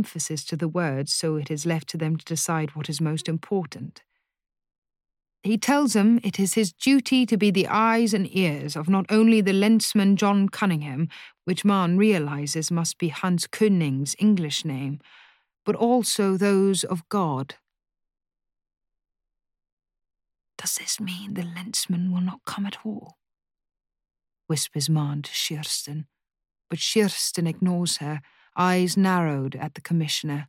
emphasis to the words, so it is left to them to decide what is most important. He tells them it is his duty to be the eyes and ears of not only the lensman John Cunningham, which Maren realizes must be Hans Könning's English name, but also those of God. Does this mean the lensman will not come at all? whispers Maren to Kirsten, but Kirsten ignores her, eyes narrowed at the commissioner.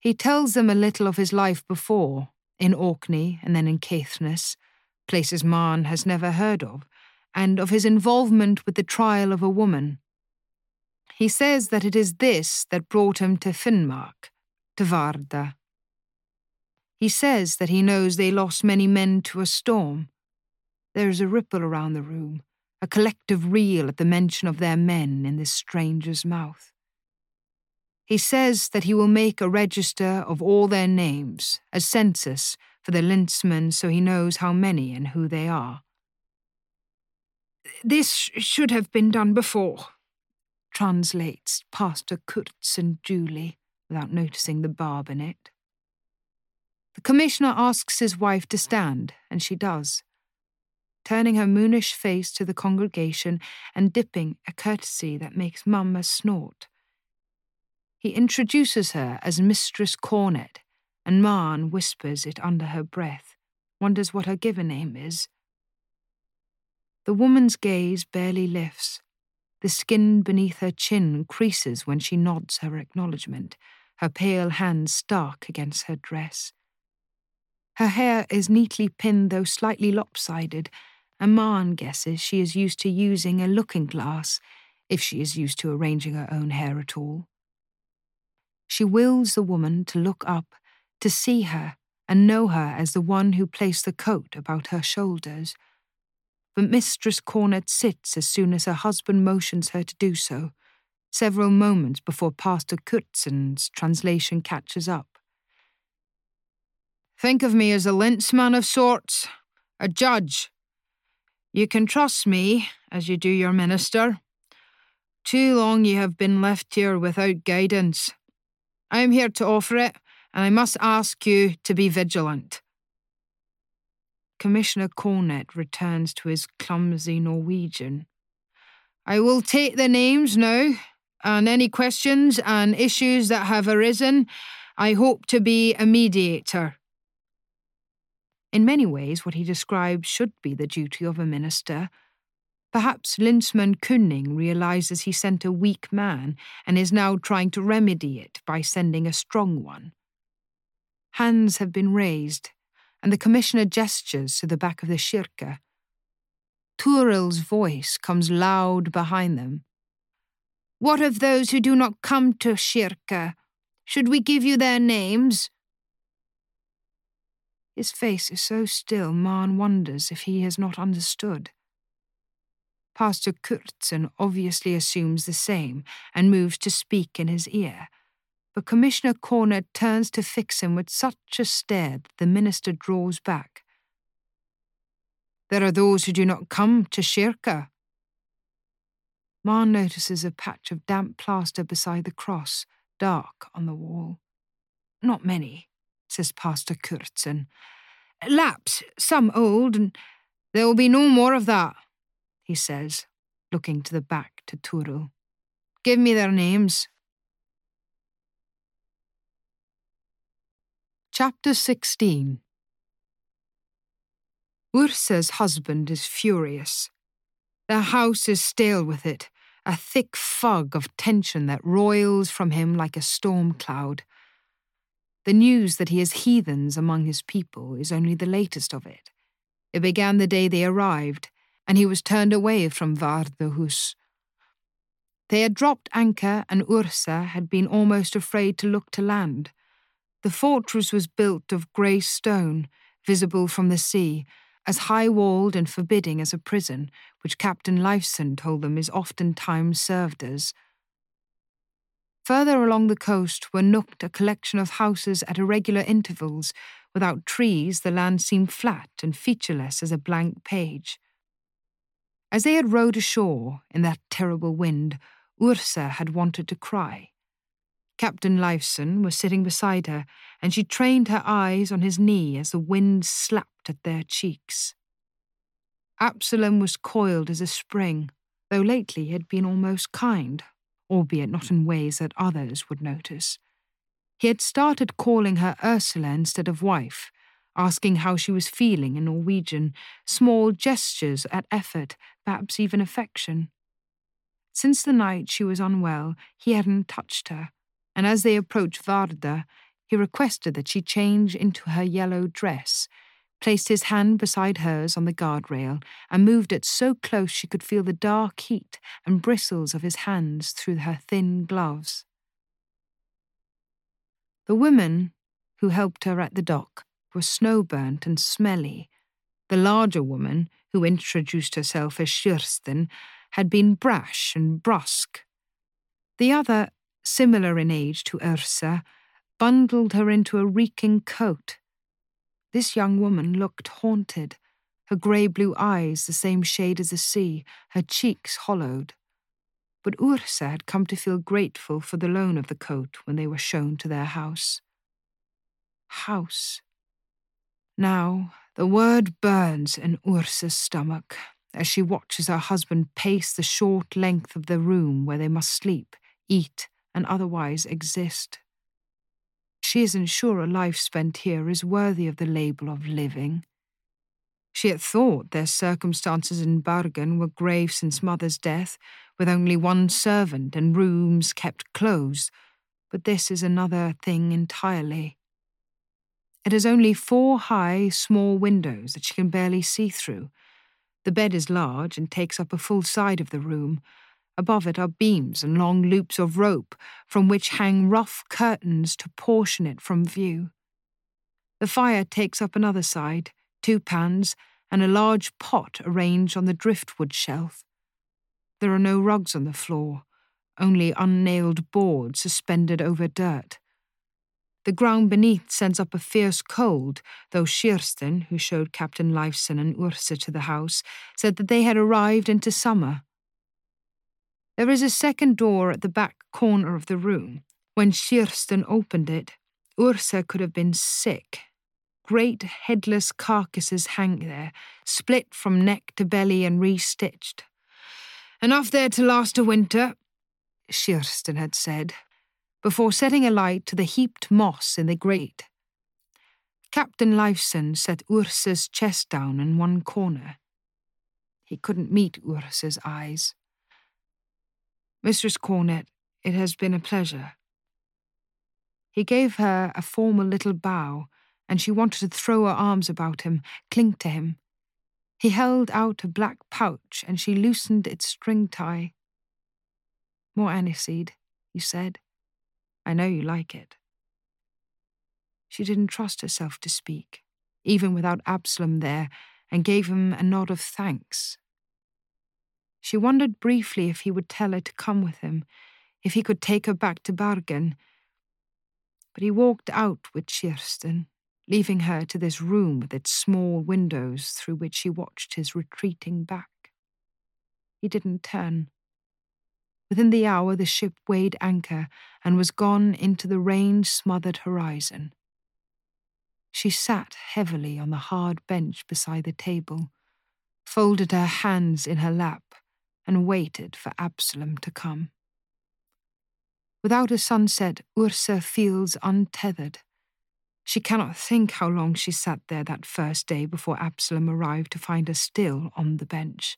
He tells them a little of his life before, in Orkney and then in Caithness, places Maren has never heard of, and of his involvement with the trial of a woman. He says that it is this that brought him to Finnmark, to Vardø. He says that he knows they lost many men to a storm. There is a ripple around the room, a collective reel at the mention of their men in this stranger's mouth. He says that he will make a register of all their names, a census for the Lensman so he knows how many and who they are. This should have been done before, translates Pastor Kurtz and Julie without noticing the barb in it. The commissioner asks his wife to stand, and she does, turning her moonish face to the congregation and dipping a courtesy that makes Mamma snort. He introduces her as Mistress Cornet, and Maren whispers it under her breath, wonders what her given name is. The woman's gaze barely lifts. The skin beneath her chin creases when she nods her acknowledgement, her pale hands stark against her dress. Her hair is neatly pinned, though slightly lopsided, and Maren guesses she is used to using a looking glass, if she is used to arranging her own hair at all. She wills the woman to look up, to see her, and know her as the one who placed the coat about her shoulders. But Mistress Cornet sits as soon as her husband motions her to do so, several moments before Pastor Kurtsson's translation catches up. Think of me as a lensman of sorts, a judge. You can trust me, as you do your minister. Too long you have been left here without guidance. I am here to offer it, and I must ask you to be vigilant. Commissioner Cornet returns to his clumsy Norwegian. I will take the names now, and any questions and issues that have arisen, I hope to be a mediator. In many ways, what he describes should be the duty of a minister Perhaps Lensman Könning realizes he sent a weak man and is now trying to remedy it by sending a strong one. Hands have been raised, and the commissioner gestures to the back of the kirke. Toril's voice comes loud behind them. What of those who do not come to kirke? Should we give you their names? His face is so still, Maren wonders if he has not understood. Pastor Kurtsson obviously assumes the same and moves to speak in his ear. But Commissioner Cornet turns to fix him with such a stare that the minister draws back. There are those who do not come to kirke. Marn notices a patch of damp plaster beside the cross, dark on the wall. Not many, says Pastor Kurtsson. Lapps, some old, and there will be no more of that he says, looking to the back to Toril. Give me their names. Chapter 16 Ursa's husband is furious. The house is stale with it, a thick fog of tension that roils from him like a storm cloud. The news that he has heathens among his people is only the latest of it. It began the day they arrived, and he was turned away from Vardøhus. They had dropped anchor, and Ursa had been almost afraid to look to land. The fortress was built of grey stone, visible from the sea, as high walled and forbidding as a prison, which Captain Leifson told them is oftentimes served as. Further along the coast were nooked a collection of houses at irregular intervals. Without trees, the land seemed flat and featureless as a blank page. As they had rowed ashore in that terrible wind, Ursa had wanted to cry. Captain Leifson was sitting beside her, and she trained her eyes on his knee as the wind slapped at their cheeks. Absalom was coiled as a spring, though lately he had been almost kind, albeit not in ways that others would notice. He had started calling her Ursula instead of wife, asking how she was feeling in Norwegian, small gestures at effort, perhaps even affection. Since the night she was unwell, he hadn't touched her, and as they approached Vardø, he requested that she change into her yellow dress, placed his hand beside hers on the guardrail, and moved it so close she could feel the dark heat and bristles of his hands through her thin gloves. The women who helped her at the dock were snowburnt and smelly. The larger woman, who introduced herself as Kirsten, had been brash and brusque. The other, similar in age to Ursa, bundled her into a reeking coat. This young woman looked haunted, her grey blue eyes the same shade as the sea, her cheeks hollowed. But Ursa had come to feel grateful for the loan of the coat when they were shown to their house. House. Now, the word burns in Ursa's stomach as she watches her husband pace the short length of the room where they must sleep, eat, and otherwise exist. She isn't sure a life spent here is worthy of the label of living. She had thought their circumstances in Bergen were grave since mother's death, with only one servant and rooms kept closed, but this is another thing entirely. It has only four high, small windows that she can barely see through. The bed is large and takes up a full side of the room. Above it are beams and long loops of rope from which hang rough curtains to portion it from view. The fire takes up another side, two pans, and a large pot arranged on the driftwood shelf. There are no rugs on the floor, only unnailed boards suspended over dirt. The ground beneath sends up a fierce cold, though Kirsten, who showed Captain Leifson and Ursa to the house, said that they had arrived into summer. There is a second door at the back corner of the room. When Kirsten opened it, Ursa could have been sick. Great headless carcasses hang there, split from neck to belly and restitched. Enough there to last a winter, Kirsten had said, before setting a light to the heaped moss in the grate. Captain Leifson set Ursa's chest down in one corner. He couldn't meet Ursa's eyes. Mistress Cornet, it has been a pleasure. He gave her a formal little bow, and she wanted to throw her arms about him, cling to him. He held out a black pouch, and she loosened its string tie. More aniseed, he said. I know you like it. She didn't trust herself to speak, even without Absalom there, and gave him a nod of thanks. She wondered briefly if he would tell her to come with him, if he could take her back to Bergen. But he walked out with Kirsten, leaving her to this room with its small windows through which she watched his retreating back. He didn't turn. Within the hour, the ship weighed anchor and was gone into the rain smothered horizon. She sat heavily on the hard bench beside the table, folded her hands in her lap, and waited for Absalom to come. Without a sunset, Ursa feels untethered. She cannot think how long she sat there that first day before Absalom arrived to find her still on the bench,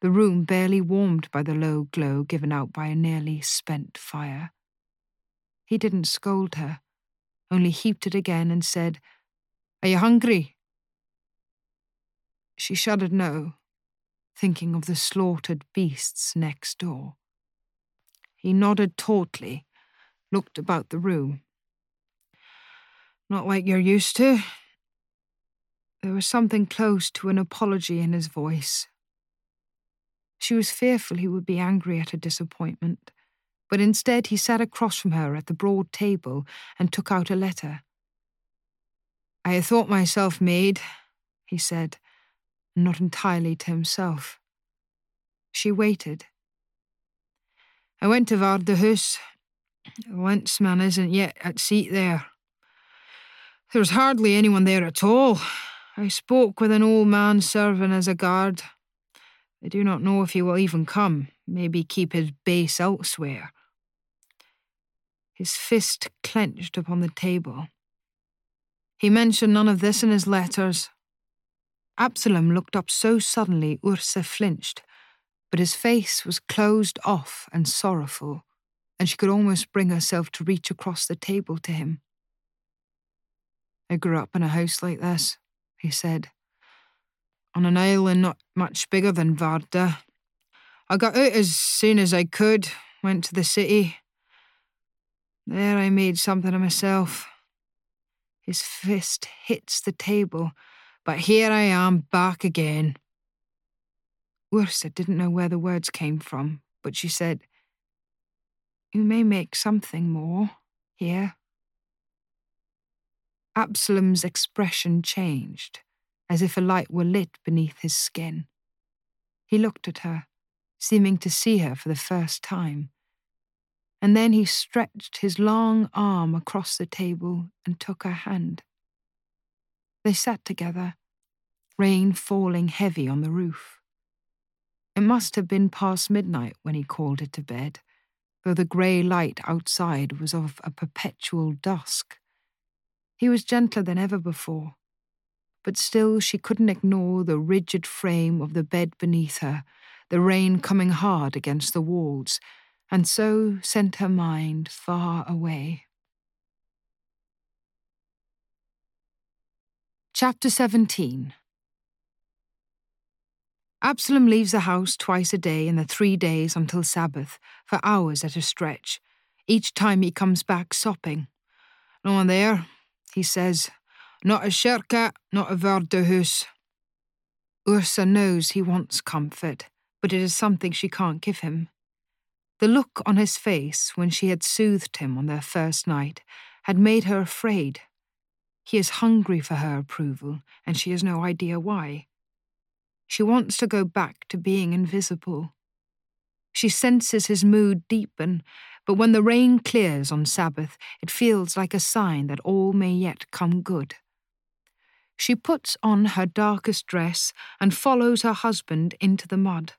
the room barely warmed by the low glow given out by a nearly spent fire. He didn't scold her, only heaped it again and said, Are you hungry? She shuddered no, thinking of the slaughtered beasts next door. He nodded tautly, looked about the room. Not like you're used to. There was something close to an apology in his voice, she was fearful he would be angry at her disappointment, but instead he sat across from her at the broad table and took out a letter. I thought myself made, he said, not entirely to himself. She waited. I went to Vardøhus. The Lensman isn't yet at seat there. There's hardly anyone there at all. I spoke with an old man serving as a guard. I do not know if he will even come, maybe keep his base elsewhere. His fist clenched upon the table. He mentioned none of this in his letters. Absalom looked up so suddenly Ursa flinched, but his face was closed off and sorrowful, and she could almost bring herself to reach across the table to him. I grew up in a house like this, he said, on an island not much bigger than Vardø. I got out as soon as I could, went to the city. There I made something of myself. His fist hits the table, but here I am back again. Ursa didn't know where the words came from, but she said, You may make something more here. Absalom's expression changed, as if a light were lit beneath his skin. He looked at her, seeming to see her for the first time. And then he stretched his long arm across the table and took her hand. They sat together, rain falling heavy on the roof. It must have been past midnight when he called her to bed, though the grey light outside was of a perpetual dusk. He was gentler than ever before, but still she couldn't ignore the rigid frame of the bed beneath her, the rain coming hard against the walls, and so sent her mind far away. Chapter 17 Absalom leaves the house twice a day in the three days until Sabbath, for hours at a stretch. Each time he comes back sopping. No one there, he says. Not a kirke, not a Vardøhus. Ursa knows he wants comfort, but it is something she can't give him. The look on his face when she had soothed him on their first night had made her afraid. He is hungry for her approval, and she has no idea why. She wants to go back to being invisible. She senses his mood deepen, but when the rain clears on Sabbath, it feels like a sign that all may yet come good. She puts on her darkest dress and follows her husband into the mud.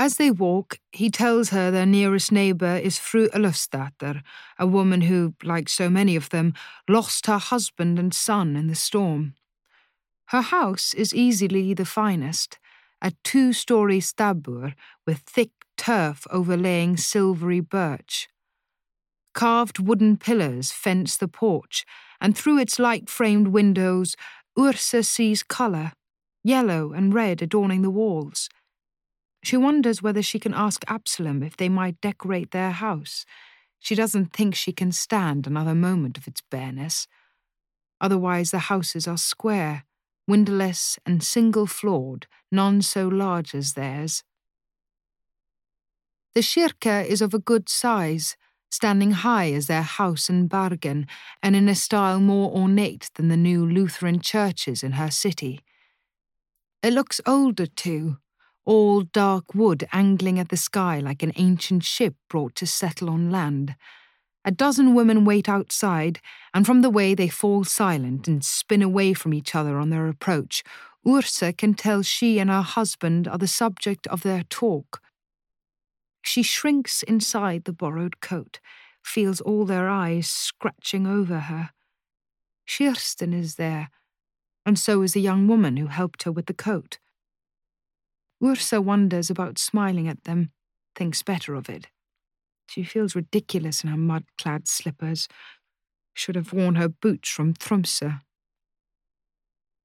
As they walk, he tells her their nearest neighbour is Fru Olufsdatter, a woman who, like so many of them, lost her husband and son in the storm. Her house is easily the finest, a two story stabbur with thick turf overlaying silvery birch. Carved wooden pillars fence the porch, and through its light framed windows, Ursa sees colour, yellow and red adorning the walls. She wonders whether she can ask Absalom if they might decorate their house. She doesn't think she can stand another moment of its bareness. Otherwise, the houses are square, windowless and single floored, none so large as theirs. The kirke is of a good size, standing high as their house in Bergen, and in a style more ornate than the new Lutheran churches in her city. It looks older, too, all dark wood angling at the sky like an ancient ship brought to settle on land. A dozen women wait outside, and from the way they fall silent and spin away from each other on their approach, Ursa can tell she and her husband are the subject of their talk. She shrinks inside the borrowed coat, feels all their eyes scratching over her. Kirsten is there, and so is the young woman who helped her with the coat. Ursa wonders about smiling at them, thinks better of it. She feels ridiculous in her mud clad slippers. Should have worn her boots from Tromsø.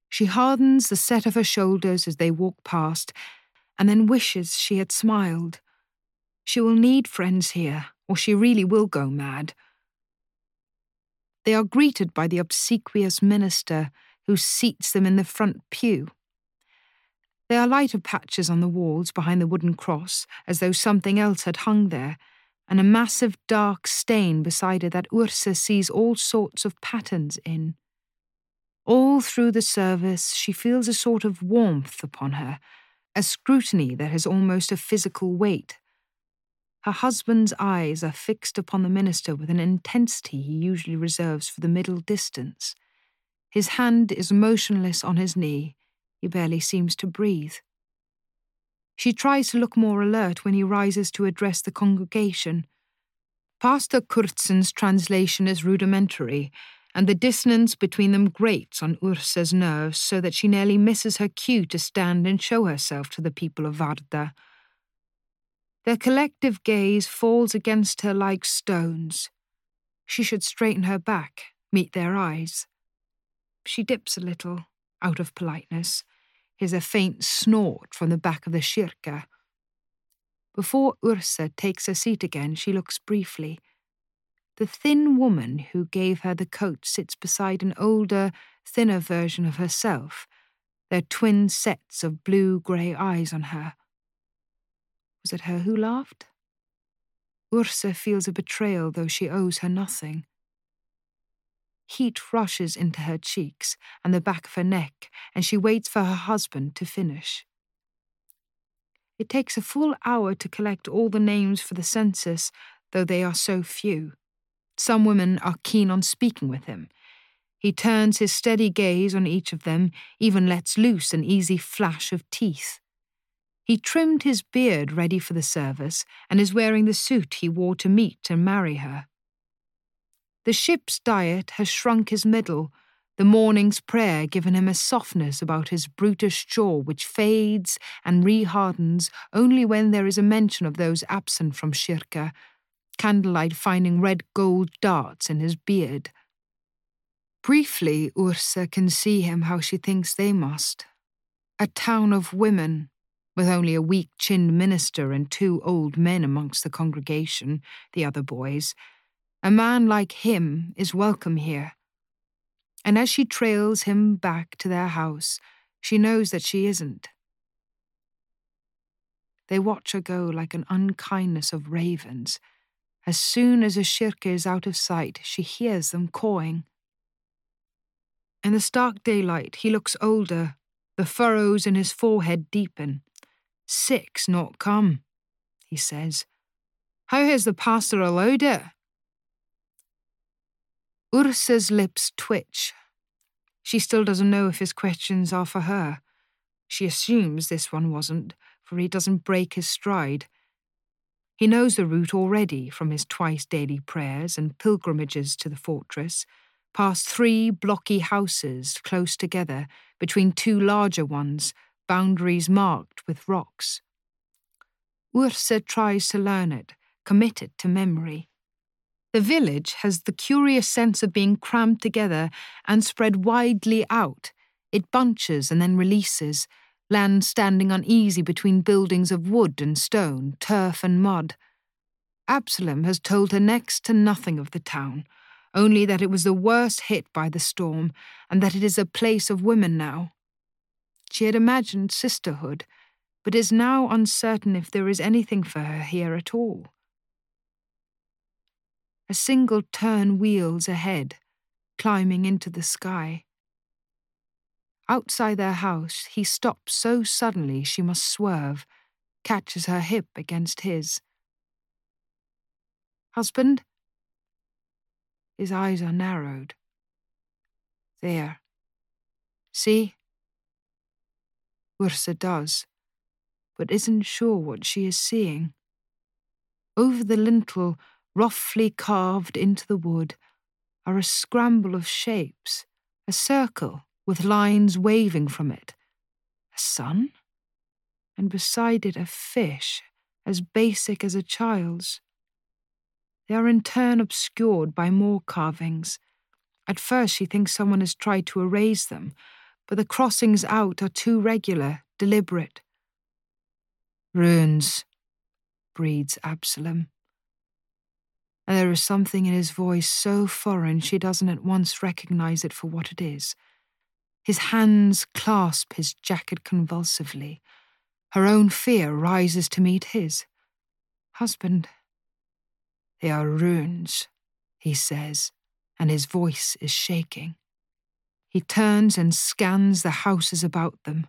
She hardens the set of her shoulders as they walk past, and then wishes she had smiled. She will need friends here, or she really will go mad. They are greeted by the obsequious minister, who seats them in the front pew. There are lighter patches on the walls behind the wooden cross, as though something else had hung there, and a massive dark stain beside it that Ursa sees all sorts of patterns in. All through the service, she feels a sort of warmth upon her, a scrutiny that has almost a physical weight. Her husband's eyes are fixed upon the minister with an intensity he usually reserves for the middle distance. His hand is motionless on his knee. He barely seems to breathe. She tries to look more alert when he rises to address the congregation. Pastor Kurtsson's translation is rudimentary, and the dissonance between them grates on Ursa's nerves so that she nearly misses her cue to stand and show herself to the people of Vardø. Their collective gaze falls against her like stones. She should straighten her back, meet their eyes. She dips a little, out of politeness. Hears a faint snort from the back of the kirke. Before Ursa takes her seat again, she looks briefly. The thin woman who gave her the coat sits beside an older, thinner version of herself, their twin sets of blue grey eyes on her. Was it her who laughed? Ursa feels a betrayal, though she owes her nothing. Heat rushes into her cheeks and the back of her neck, and she waits for her husband to finish. It takes a full hour to collect all the names for the census, though they are so few. Some women are keen on speaking with him. He turns his steady gaze on each of them, even lets loose an easy flash of teeth. He trimmed his beard ready for the service and is wearing the suit he wore to meet and marry her. The ship's diet has shrunk his middle, the morning's prayer given him a softness about his brutish jaw which fades and rehardens only when there is a mention of those absent from kirke, candlelight finding red gold darts in his beard. Briefly, Ursa can see him how she thinks they must. A town of women, with only a weak chinned minister and two old men amongst the congregation, the other boys, a man like him is welcome here. And as she trails him back to their house, she knows that she isn't. They watch her go like an unkindness of ravens. As soon as a kirke is out of sight, she hears them cawing. In the stark daylight, he looks older. The furrows in his forehead deepen. Six not come, he says. How has the pastor allowed it? Ursa's lips twitch. She still doesn't know if his questions are for her. She assumes this one wasn't, for he doesn't break his stride. He knows the route already from his twice daily prayers and pilgrimages to the fortress, past three blocky houses close together between two larger ones boundaries marked with rocks. Ursa tries to learn it, commit it to memory. The village has the curious sense of being crammed together and spread widely out. It bunches and then releases, land standing uneasy between buildings of wood and stone, turf and mud. Absalom has told her next to nothing of the town, only that it was the worst hit by the storm and that it is a place of women now. She had imagined sisterhood, but is now uncertain if there is anything for her here at all. A single tern wheels ahead, climbing into the sky. Outside their house, he stops so suddenly she must swerve, catches her hip against his. Husband? His eyes are narrowed. There. See? Ursa does, but isn't sure what she is seeing. Over the lintel, roughly carved into the wood, are a scramble of shapes, a circle with lines waving from it, a sun, and beside it a fish as basic as a child's. They are in turn obscured by more carvings. At first, she thinks someone has tried to erase them, but the crossings out are too regular, deliberate. Runes, breathes Absalom. And there is something in his voice so foreign she doesn't at once recognize it for what it is. His hands clasp his jacket convulsively. Her own fear rises to meet his. Husband, they are runes, he says, and his voice is shaking. He turns and scans the houses about them.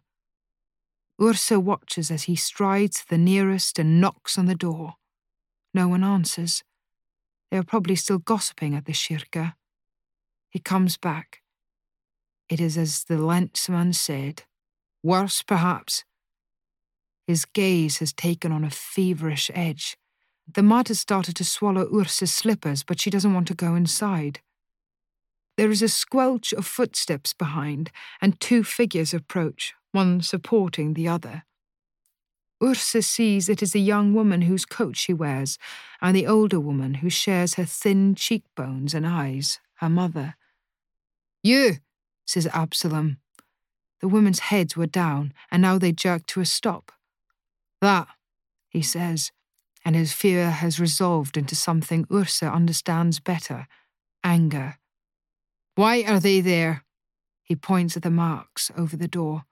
Ursa watches as he strides to the nearest and knocks on the door. No one answers. They are probably still gossiping at the kirke. He comes back. It is as the Lensman said. Worse, perhaps. His gaze has taken on a feverish edge. The mud has started to swallow Ursa's slippers, but she doesn't want to go inside. There is a squelch of footsteps behind, and two figures approach, one supporting the other. Ursa sees it is the young woman whose coat she wears, and the older woman who shares her thin cheekbones and eyes, her mother. You, says Absalom. The women's heads were down, and now they jerk to a stop. That, he says, and his fear has resolved into something Ursa understands better anger. Why are they there? He points at the marks over the door.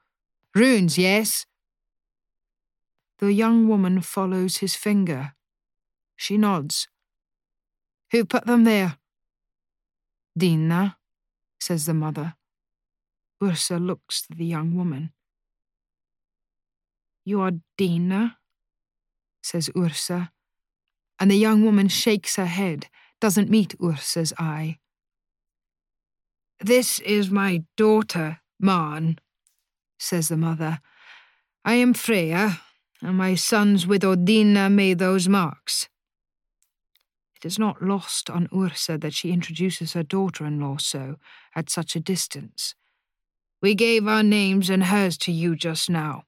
Runes, yes? The young woman follows his finger. She nods. Who put them there? Dina, says the mother. Ursa looks at the young woman. You are Dina? says Ursa, and the young woman shakes her head, doesn't meet Ursa's eye. This is my daughter, Maren, says the mother. I am Freya, my son's widow Dina made those marks. It is not lost on Ursa that she introduces her daughter in law so, at such a distance. We gave our names and hers to you just now.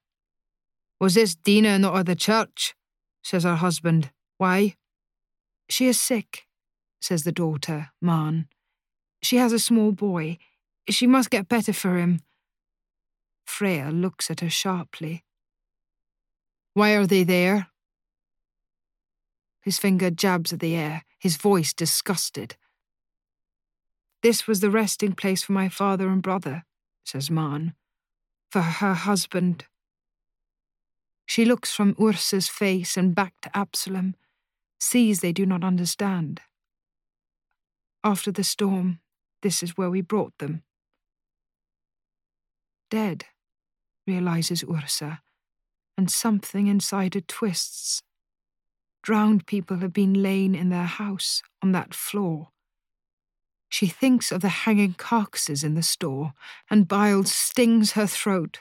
Was this Dina not at the church? says her husband. Why? She is sick, says the daughter, Maren. She has a small boy. She must get better for him. Freya looks at her sharply. Why are they there? His finger jabs at the air, his voice disgusted. This was the resting place for my father and brother says Maren, for her husband. She looks from Ursa's face and back to Absalom, sees they do not understand. After the storm, this is where we brought them. Dead, realizes Ursa, and something inside her twists. Drowned people have been lain in their house on that floor she thinks of the hanging carcasses in the store, and bile stings her throat.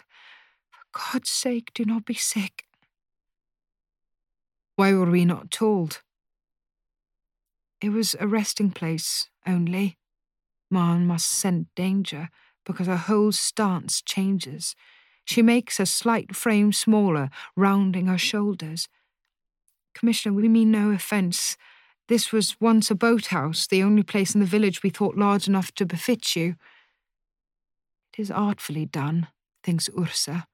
For God's sake, do not be sick. Why were we not told? It was a resting place only. Maren must scent danger because her whole stance changes. She makes her slight frame smaller, rounding her shoulders. Commissioner, we mean no offence. This was once a boathouse, the only place in the village we thought large enough to befit you. It is artfully done, thinks Ursa.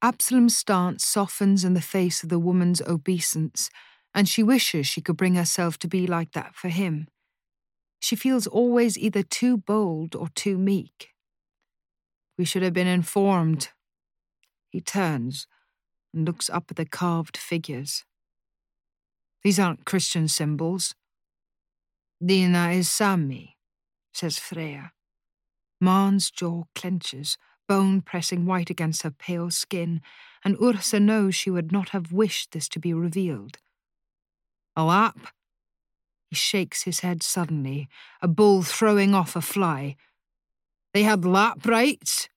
Absalom's stance softens in the face of the woman's obeisance, and she wishes she could bring herself to be like that for him. She feels always either too bold or too meek. We should have been informed. He turns and looks up at the carved figures. These aren't Christian symbols. Dina is Sami, says Freya. Maren's jaw clenches, bone pressing white against her pale skin, and Ursa knows she would not have wished this to be revealed. Oh, Lapp? He shakes his head suddenly, a bull throwing off a fly. They had Lapp rites?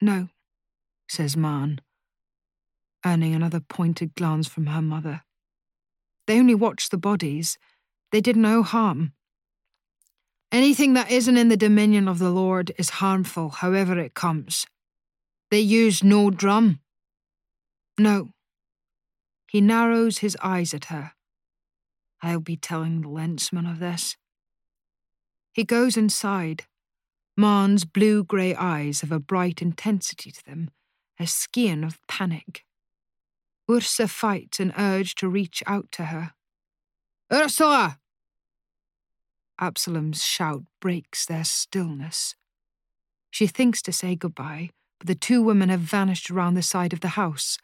No, says Maren, earning another pointed glance from her mother. They only watched the bodies. They did no harm. Anything that isn't in the dominion of the Lord is harmful, however it comes. They used no drum. No. He narrows his eyes at her. I'll be telling the lensman of this. He goes inside. Maren's blue grey eyes have a bright intensity to them, a skin of panic. Ursa fights an urge to reach out to her. Ursula! Absalom's shout breaks their stillness. She thinks to say goodbye, but the two women have vanished around the side of the house.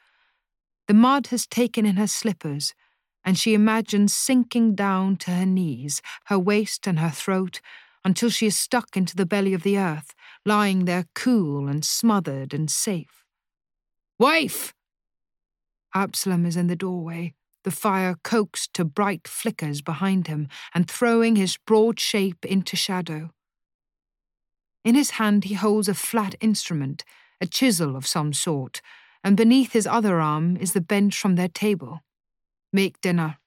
The mud has taken in her slippers, and she imagines sinking down to her knees, her waist and her throat, until she is stuck into the belly of the earth, lying there cool and smothered and safe. Wife! Absalom is in the doorway, the fire coaxed to bright flickers behind him and throwing his broad shape into shadow. In his hand he holds a flat instrument, a chisel of some sort, and beneath his other arm is the bench from their table. Make dinner.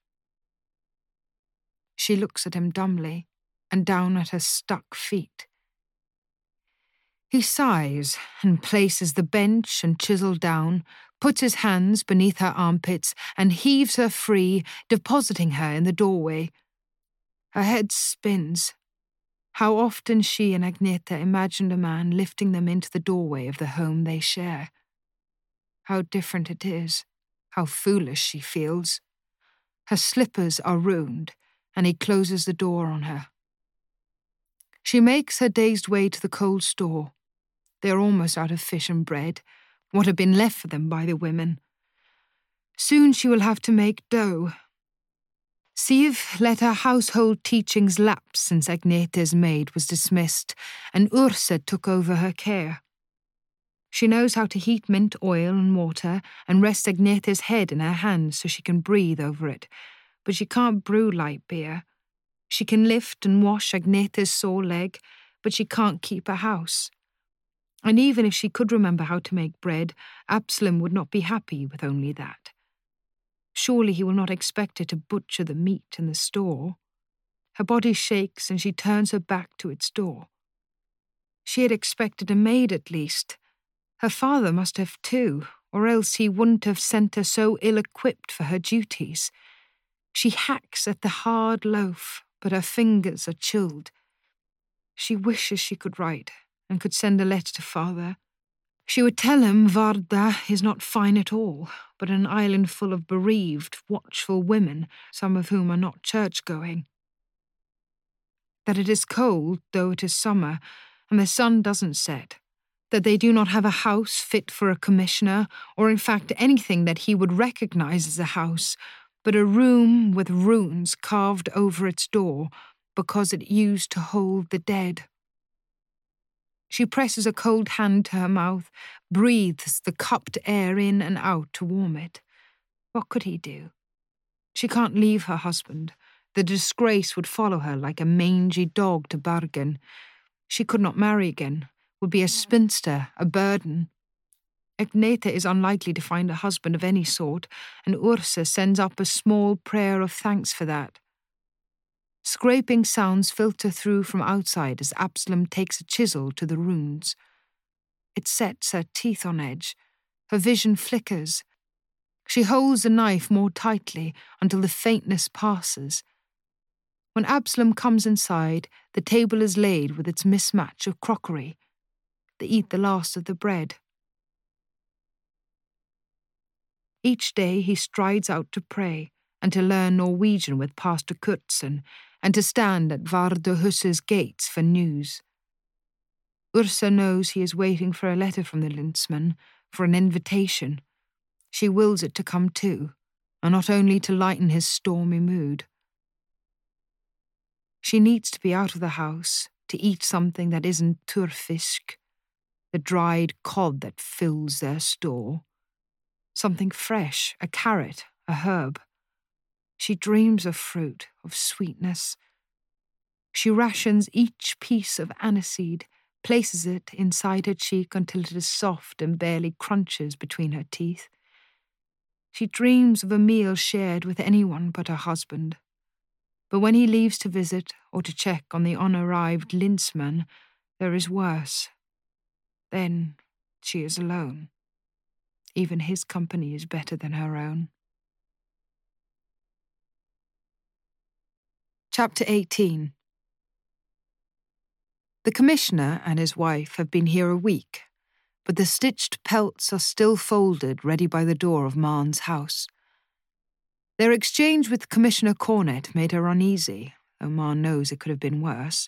She looks at him dumbly and down at her stuck feet. He sighs and places the bench and chisel down, puts his hands beneath her armpits, and heaves her free, depositing her in the doorway. Her head spins. How often she and Agnete imagined a man lifting them into the doorway of the home they share. How different it is. How foolish she feels. Her slippers are ruined, and he closes the door on her. She makes her dazed way to the cold store. They are almost out of fish and bread, what had been left for them by the women. Soon she will have to make dough. Siv let her household teachings lapse since Agnete's maid was dismissed, and Ursa took over her care. She knows how to heat mint oil and water and rest Agnete's head in her hands so she can breathe over it, but she can't brew light beer. She can lift and wash Agnete's sore leg, but she can't keep a house. And even if she could remember how to make bread, Absalom would not be happy with only that. Surely he will not expect her to butcher the meat in the store. Her body shakes and she turns her back to its door. She had expected a maid at least. Her father must have too, or else he wouldn't have sent her so ill equipped for her duties. She hacks at the hard loaf, but her fingers are chilled. She wishes she could write, and could send a letter to father. She would tell him Vardø is not fine at all, but an island full of bereaved, watchful women, some of whom are not church going. That it is cold, though it is summer, and the sun doesn't set. That they do not have a house fit for a commissioner, or in fact anything that he would recognize as a house, but a room with runes carved over its door because it used to hold the dead. She presses a cold hand to her mouth, breathes the cupped air in and out to warm it. What could he do? She can't leave her husband. The disgrace would follow her like a mangy dog to Bergen. She could not marry again, would be a spinster, a burden. Agnete is unlikely to find a husband of any sort, and Ursa sends up a small prayer of thanks for that. Scraping sounds filter through from outside as Absalom takes a chisel to the runes. It sets her teeth on edge. Her vision flickers. She holds the knife more tightly until the faintness passes. When Absalom comes inside, the table is laid with its mismatch of crockery. They eat the last of the bread. Each day he strides out to pray and to learn Norwegian with Pastor Kurtsson and to stand at Vardøhus's gates for news. Ursa knows he is waiting for a letter from the Lensman, for an invitation. She wills it to come too, and not only to lighten his stormy mood. She needs to be out of the house, to eat something that isn't tørrfisk, the dried cod that fills their store. Something fresh, a carrot, a herb. She dreams of fruit, of sweetness. She rations each piece of aniseed, places it inside her cheek until it is soft and barely crunches between her teeth. She dreams of a meal shared with anyone but her husband. But when he leaves to visit or to check on the unarrived Lensman, there is worse. Then she is alone. Even his company is better than her own. Chapter 18 The Commissioner and his wife have been here a week, but the stitched pelts are still folded ready by the door of Maren's house. Their exchange with Commissioner Cornet made her uneasy, though knows it could have been worse.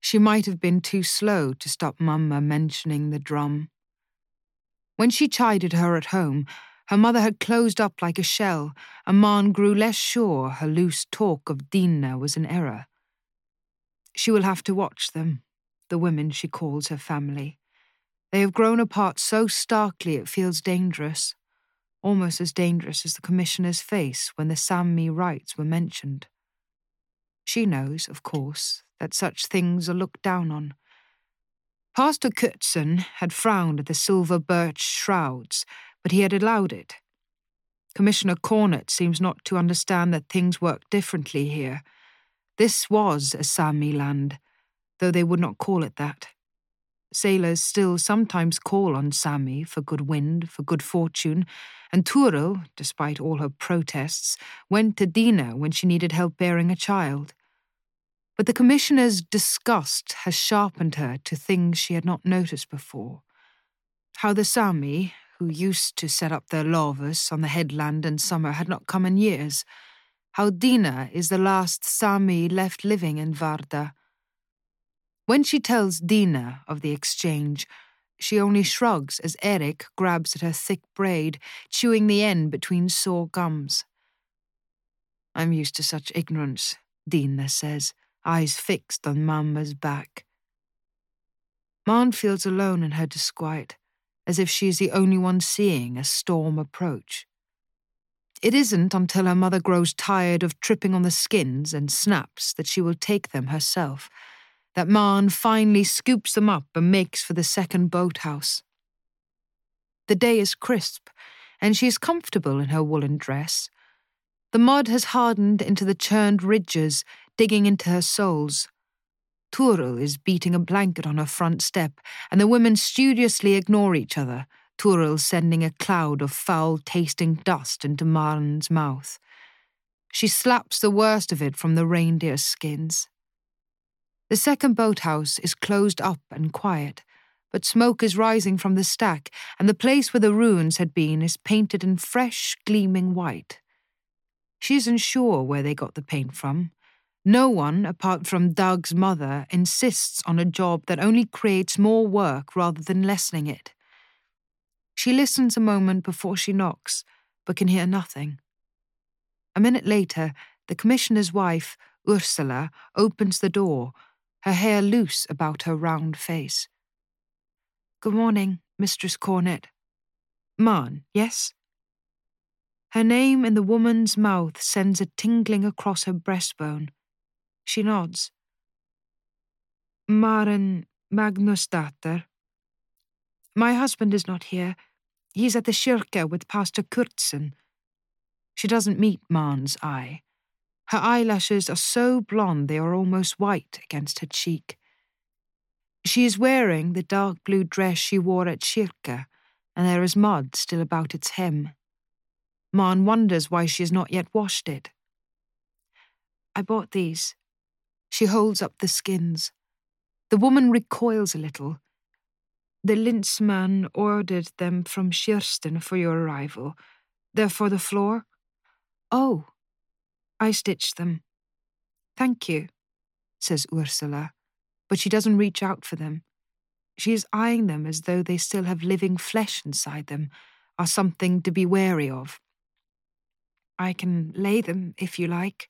She might have been too slow to stop Mamma mentioning the drum. When she chided her at home, her mother had closed up like a shell, and Maren grew less sure her loose talk of Dinah was an error. She will have to watch them, the women she calls her family. They have grown apart so starkly it feels dangerous. almost as dangerous as the Commissioner's face when the Sami rites were mentioned. She knows, of course, that such things are looked down on. Pastor Kurtsson had frowned at the silver birch shrouds, but he had allowed it. Commissioner Cornet seems not to understand that things work differently here. This was a Sami land, though they would not call it that. Sailors still sometimes call on Sami for good wind, for good fortune, and Toril, despite all her protests, went to Dina when she needed help bearing a child. But the Commissioner's disgust has sharpened her to things she had not noticed before. How the Sami, who used to set up their lavvus on the headland in summer, had not come in years. How Dina is the last Sami left living in Vardø. When she tells Dina of the exchange, she only shrugs as Erik grabs at her thick braid, chewing the end between sore gums. I'm used to such ignorance, Dina says, eyes fixed on Mamma's back. Maren feels alone in her disquiet as if she is the only one seeing a storm approach. It isn't until her mother grows tired of tripping on the skins and snaps that she will take them herself, that Maren finally scoops them up and makes for the second boathouse. The day is crisp, and she is comfortable in her woolen dress. The mud has hardened into the churned ridges, digging into her soles. Toril is beating a blanket on her front step, and the women studiously ignore each other, Toril sending a cloud of foul tasting dust into Maren's mouth. She slaps the worst of it from the reindeer skins. The second boathouse is closed up and quiet, but smoke is rising from the stack, and the place where the ruins had been is painted in fresh, gleaming white. She isn't sure where they got the paint from. No one, apart from Dag's mother, insists on a job that only creates more work rather than lessening it. She listens a moment before she knocks, but can hear nothing. A minute later, the commissioner's wife, Ursula, opens the door, her hair loose about her round face. Good morning, Mistress Cornet. Maren, yes? Her name in the woman's mouth sends a tingling across her breastbone. She nods. Maren Magnusdatter. My husband is not here. He's at the kirke with Pastor Kurtsson. She doesn't meet Maren's eye. Her eyelashes are so blonde they are almost white against her cheek. She is wearing the dark blue dress she wore at kirke, and there is mud still about its hem. Marn wonders why she has not yet washed it. I bought these, she holds up the skins. The woman recoils a little. The Lensman ordered them from Kirsten for your arrival. They're for the floor? Oh, I stitched them. Thank you, says Ursula, but she doesn't reach out for them. She is eyeing them as though they still have living flesh inside them, are something to be wary of. I can lay them if you like.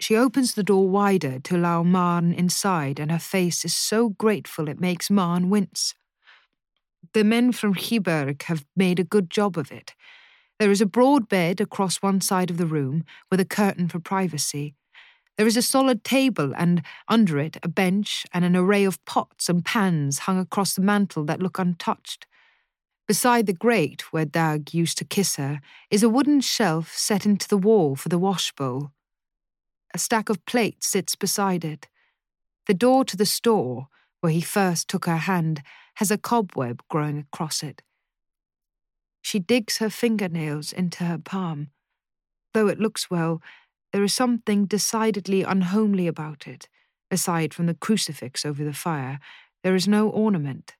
She opens the door wider to allow Maren inside, and her face is so grateful it makes Maren wince. The men from Kiberg have made a good job of it. There is a broad bed across one side of the room, with a curtain for privacy. There is a solid table, and under it a bench and an array of pots and pans hung across the mantel that look untouched. Beside the grate where Dag used to kiss her is a wooden shelf set into the wall for the washbowl. A stack of plates sits beside it. The door to the store, where he first took her hand, has a cobweb growing across it. She digs her fingernails into her palm. Though it looks well, there is something decidedly unhomely about it. Aside from the crucifix over the fire, there is no ornament.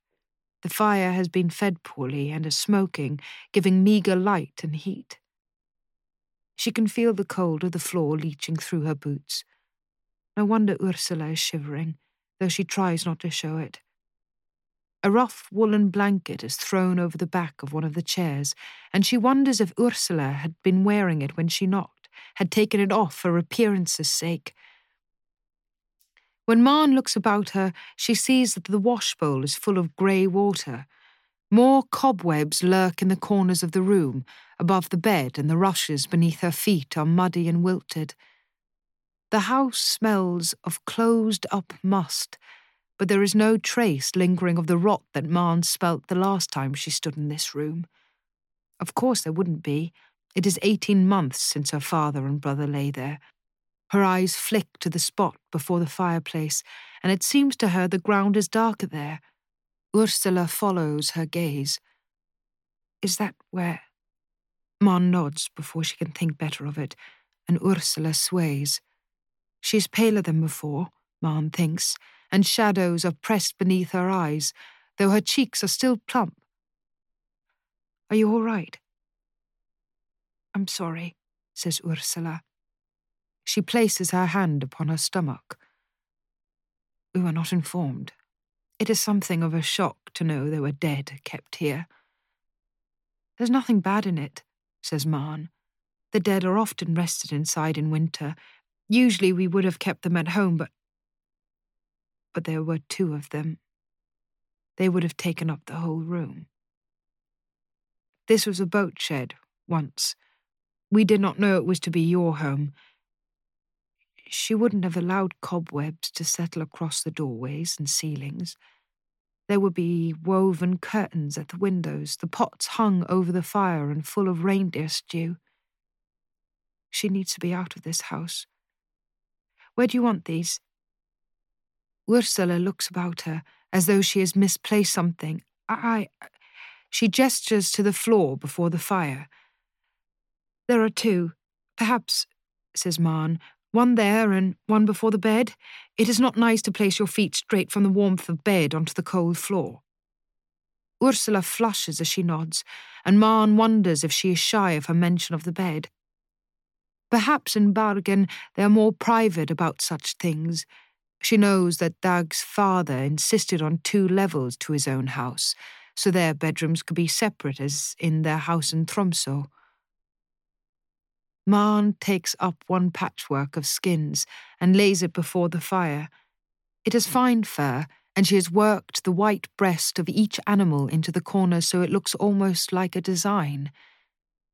The fire has been fed poorly and is smoking, giving meagre light and heat. She can feel the cold of the floor leaching through her boots. No wonder Ursula is shivering, though she tries not to show it. A rough woolen blanket is thrown over the back of one of the chairs, and she wonders if Ursula had been wearing it when she knocked, had taken it off for appearance's sake. When Maren looks about her, she sees that the washbowl is full of grey water. More cobwebs lurk in the corners of the room, above the bed, and the rushes beneath her feet are muddy and wilted. The house smells of closed up must, but there is no trace lingering of the rot that Maren smelt the last time she stood in this room. Of course there wouldn't be. It is eighteen months since her father and brother lay there. Her eyes flick to the spot before the fireplace, and it seems to her the ground is darker there. Ursula follows her gaze. Is that where? Maren nods before she can think better of it, and Ursula sways. She's paler than before, Maren thinks, and shadows are pressed beneath her eyes, though her cheeks are still plump. Are you all right? I'm sorry, says Ursula. She places her hand upon her stomach. We were not informed. It is something of a shock to know they were dead kept here. There's nothing bad in it, says Maren. The dead are often rested inside in winter. Usually we would have kept them at home, but. But there were two of them. They would have taken up the whole room. This was a boat shed, once. We did not know it was to be your home. She wouldn't have allowed cobwebs to settle across the doorways and ceilings. There would be woven curtains at the windows, the pots hung over the fire and full of reindeer stew. She needs to be out of this house. Where do you want these? Ursula looks about her as though she has misplaced something. I. She gestures to the floor before the fire. There are two. Perhaps, says Maren, one there and one before the bed. It is not nice to place your feet straight from the warmth of bed onto the cold floor. Ursula flushes as she nods, and Maren wonders if she is shy of her mention of the bed. Perhaps in Bergen they are more private about such things. She knows that Dag's father insisted on two levels to his own house, so their bedrooms could be separate as in their house in Tromsø. Maren takes up one patchwork of skins and lays it before the fire. It is fine fur, and she has worked the white breast of each animal into the corner so it looks almost like a design.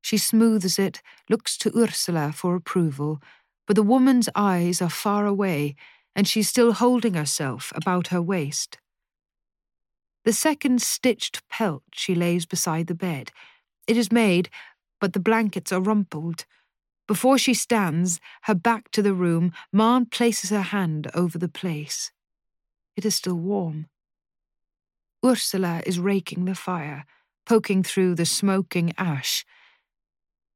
She smooths it, looks to Ursula for approval, but the woman's eyes are far away, and she's still holding herself about her waist. The second stitched pelt she lays beside the bed. It is made, but the blankets are rumpled. Before she stands, her back to the room, Maren places her hand over the place. It is still warm. Ursula is raking the fire, poking through the smoking ash.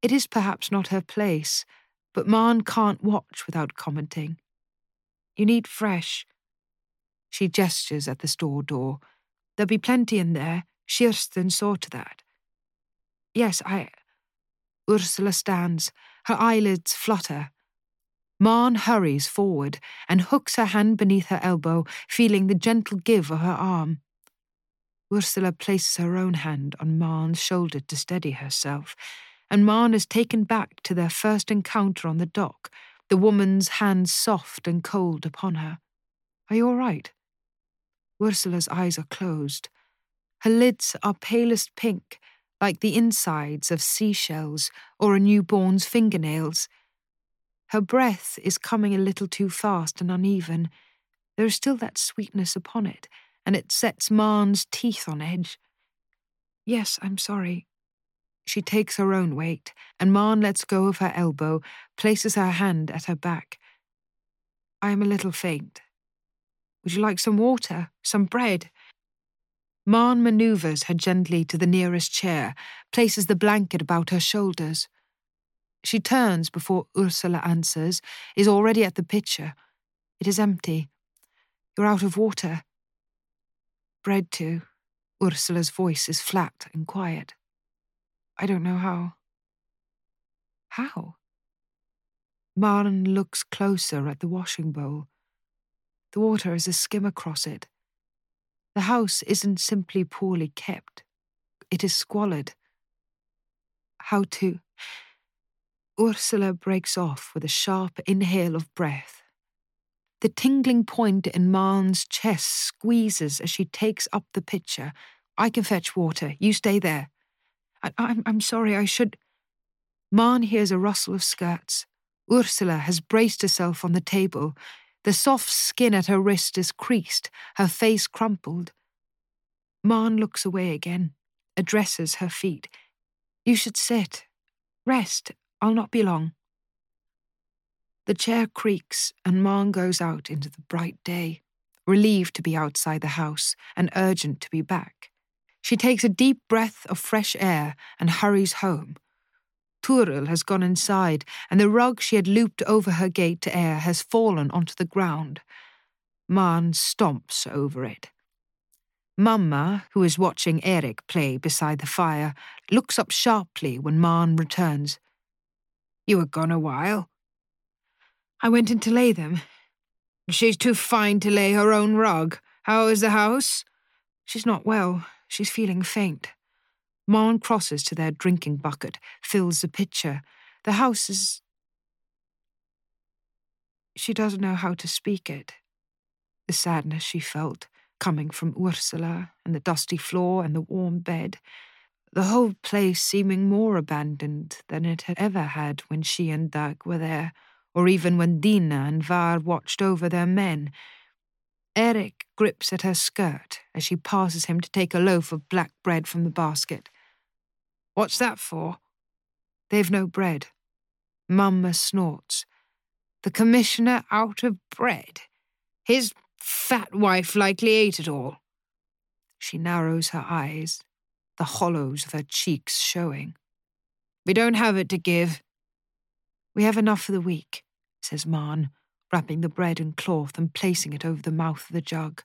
It is perhaps not her place, but Maren can't watch without commenting. You need fresh. She gestures at the store door. There'll be plenty in there. Kirsten saw to that. Yes, I. Ursula stands. Her eyelids flutter. Maren hurries forward and hooks her hand beneath her elbow, feeling the gentle give of her arm. Ursula places her own hand on Maren's shoulder to steady herself, and Maren is taken back to their first encounter on the dock, the woman's hand soft and cold upon her. Are you all right? Ursula's eyes are closed. Her lids are palest pink, like the insides of seashells or a newborn's fingernails. Her breath is coming a little too fast and uneven. There is still that sweetness upon it, and it sets Maren's teeth on edge. Yes, I'm sorry. She takes her own weight, and Maren lets go of her elbow, places her hand at her back. I am a little faint. Would you like some water? Some bread? Maren maneuvers her gently to the nearest chair, places the blanket about her shoulders. She turns before Ursula answers, is already at the pitcher. It is empty. You're out of water. Bread too. Ursula's voice is flat and quiet. I don't know how. How? Maren looks closer at the washing bowl. The water is a skim across it. The house isn't simply poorly kept, it is squalid. How to. Ursula breaks off with a sharp inhale of breath. The tingling point in Maren's chest squeezes as she takes up the pitcher, I can fetch water. You stay there. I, I'm, I'm sorry, I should. Maren hears a rustle of skirts. Ursula has braced herself on the table. The soft skin at her wrist is creased, her face crumpled. Maren looks away again, addresses her feet. You should sit. Rest. I'll not be long. The chair creaks, and Maren goes out into the bright day, relieved to be outside the house and urgent to be back. She takes a deep breath of fresh air and hurries home. Toril has gone inside, and the rug she had looped over her gate to air has fallen onto the ground. Maren stomps over it. Mamma, who is watching Erik play beside the fire, looks up sharply when Maren returns. You were gone a while. I went in to lay them. She's too fine to lay her own rug. How is the house? She's not well. She's feeling faint. Maren crosses to their drinking bucket, fills the pitcher. The house is. She doesn't know how to speak it. The sadness she felt, coming from Ursula and the dusty floor and the warm bed, the whole place seeming more abandoned than it had ever had when she and Dag were there, or even when Dina and Var watched over their men Erik grips at her skirt as she passes him to take a loaf of black bread from the basket. What's that for? They've no bread. Mamma snorts. The commissioner out of bread. His fat wife likely ate it all. She narrows her eyes, the hollows of her cheeks showing. We don't have it to give. We have enough for the week, says Maren, wrapping the bread in cloth and placing it over the mouth of the jug.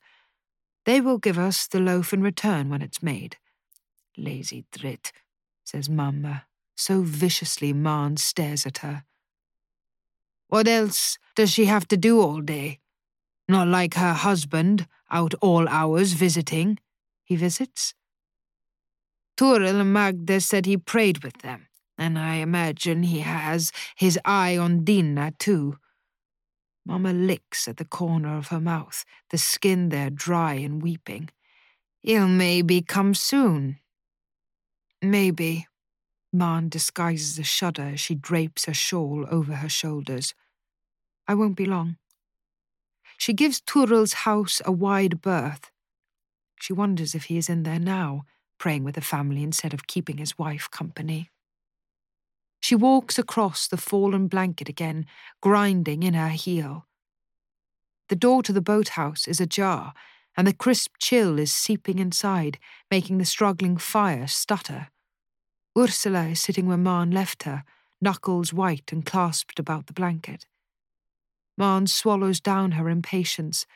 They will give us the loaf in return when it's made. Lazy drit, says Mamma, so viciously Maren stares at her. What else does she have to do all day? Not like her husband, out all hours visiting. He visits? Toril and Magda said he prayed with them, and I imagine he has his eye on Dina, too. Mamma licks at the corner of her mouth, the skin there dry and weeping. He'll maybe come soon. Maybe. Maren disguises a shudder as she drapes her shawl over her shoulders. I won't be long. She gives Toril's house a wide berth. She wonders if he is in there now, praying with the family instead of keeping his wife company. She walks across the fallen blanket again, grinding in her heel. The door to the boathouse is ajar, and the crisp chill is seeping inside, making the struggling fire stutter. Ursula is sitting where Maren left her, knuckles white and clasped about the blanket. Maren swallows down her impatience.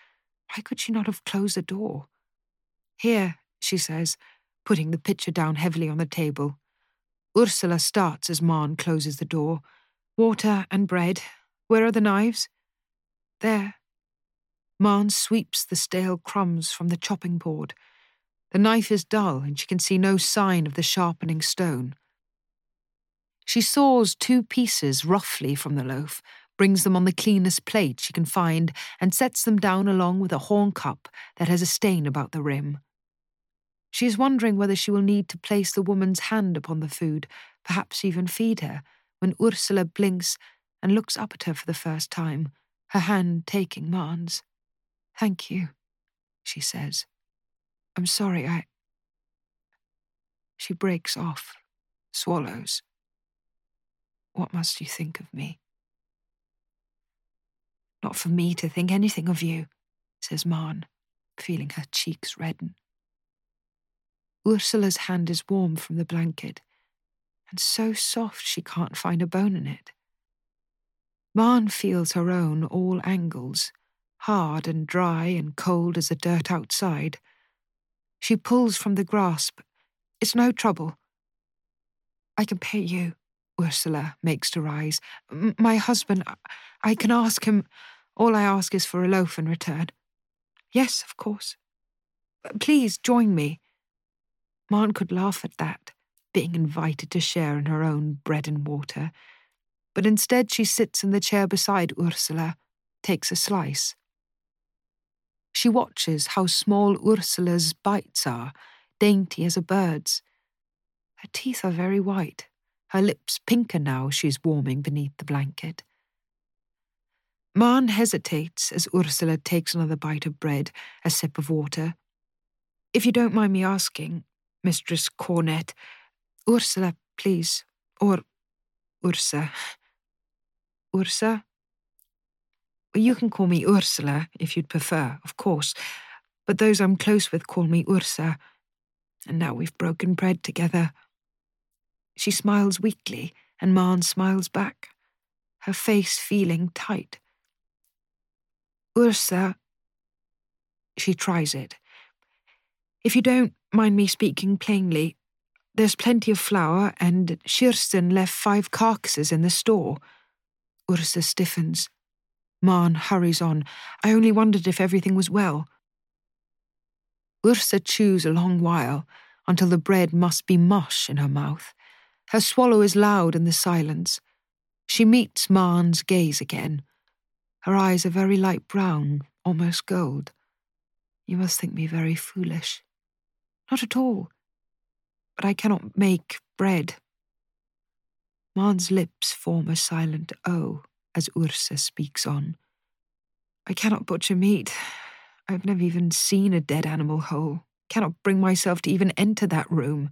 Why could she not have closed the door? Here, she says, putting the pitcher down heavily on the table. Ursula starts as Maren closes the door. Water and bread. Where are the knives? There. Maren sweeps the stale crumbs from the chopping board. The knife is dull, and she can see no sign of the sharpening stone. She saws two pieces roughly from the loaf, brings them on the cleanest plate she can find, and sets them down along with a horn cup that has a stain about the rim. She is wondering whether she will need to place the woman's hand upon the food, perhaps even feed her, when Ursula blinks and looks up at her for the first time, her hand taking Maren's. Thank you, she says. I'm sorry, I. She breaks off, swallows. What must you think of me? Not for me to think anything of you, says Maren, feeling her cheeks redden. Ursula's hand is warm from the blanket, and so soft she can't find a bone in it. Maren feels her own all angles, hard and dry and cold as the dirt outside. She pulls from the grasp. It's no trouble. I can pay you, Ursula makes to rise. M- my husband, I can ask him. All I ask is for a loaf in return. Yes, of course. Please join me. Maren could laugh at that, being invited to share in her own bread and water. But instead, she sits in the chair beside Ursula, takes a slice. She watches how small Ursula's bites are, dainty as a bird's. Her teeth are very white, her lips pinker now she's warming beneath the blanket. Maren hesitates as Ursula takes another bite of bread, a sip of water. If you don't mind me asking, Mistress Cornet, Ursula, please, or Ursa. Ursa? You can call me Ursula if you'd prefer, of course, but those I'm close with call me Ursa. And now we've broken bread together. She smiles weakly, and Maren smiles back, her face feeling tight. Ursa. She tries it. If you don't mind me speaking plainly, there's plenty of flour, and Kirsten left five carcasses in the store. Ursa stiffens. Maren hurries on. I only wondered if everything was well. Ursa chews a long while, until the bread must be mush in her mouth. Her swallow is loud in the silence. She meets Maren's gaze again. Her eyes are very light brown, almost gold. You must think me very foolish. Not at all. But I cannot make bread. Maren's lips form a silent O as Ursa speaks on. I cannot butcher meat. I've never even seen a dead animal whole. Cannot bring myself to even enter that room.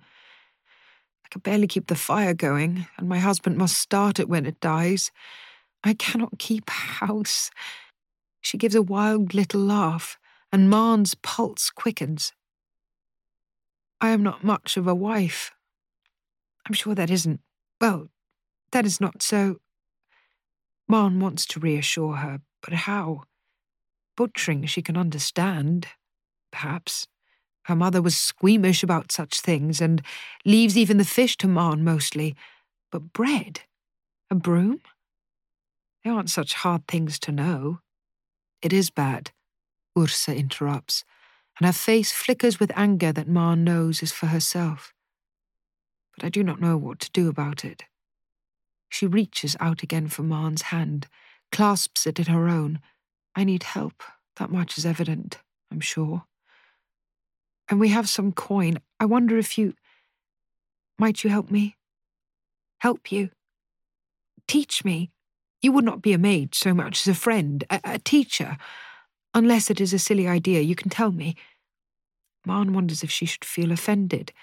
I can barely keep the fire going, and my husband must start it when it dies. I cannot keep house. She gives a wild little laugh, and Maren's pulse quickens. I am not much of a wife. I'm sure that isn't, well, that is not so. Maren wants to reassure her, but how? Butchering she can understand, perhaps. Her mother was squeamish about such things and leaves even the fish to Maren mostly. But bread? A broom? They aren't such hard things to know. It is bad, Ursa interrupts, and her face flickers with anger that Maren knows is for herself. But I do not know what to do about it. She reaches out again for Maren's hand, clasps it in her own. I need help, that much is evident, I'm sure. And we have some coin. I wonder if you. Might you help me? Help you? Teach me. You would not be a maid so much as a friend, a, a teacher. Unless it is a silly idea, you can tell me. Maren wonders if she should feel offended.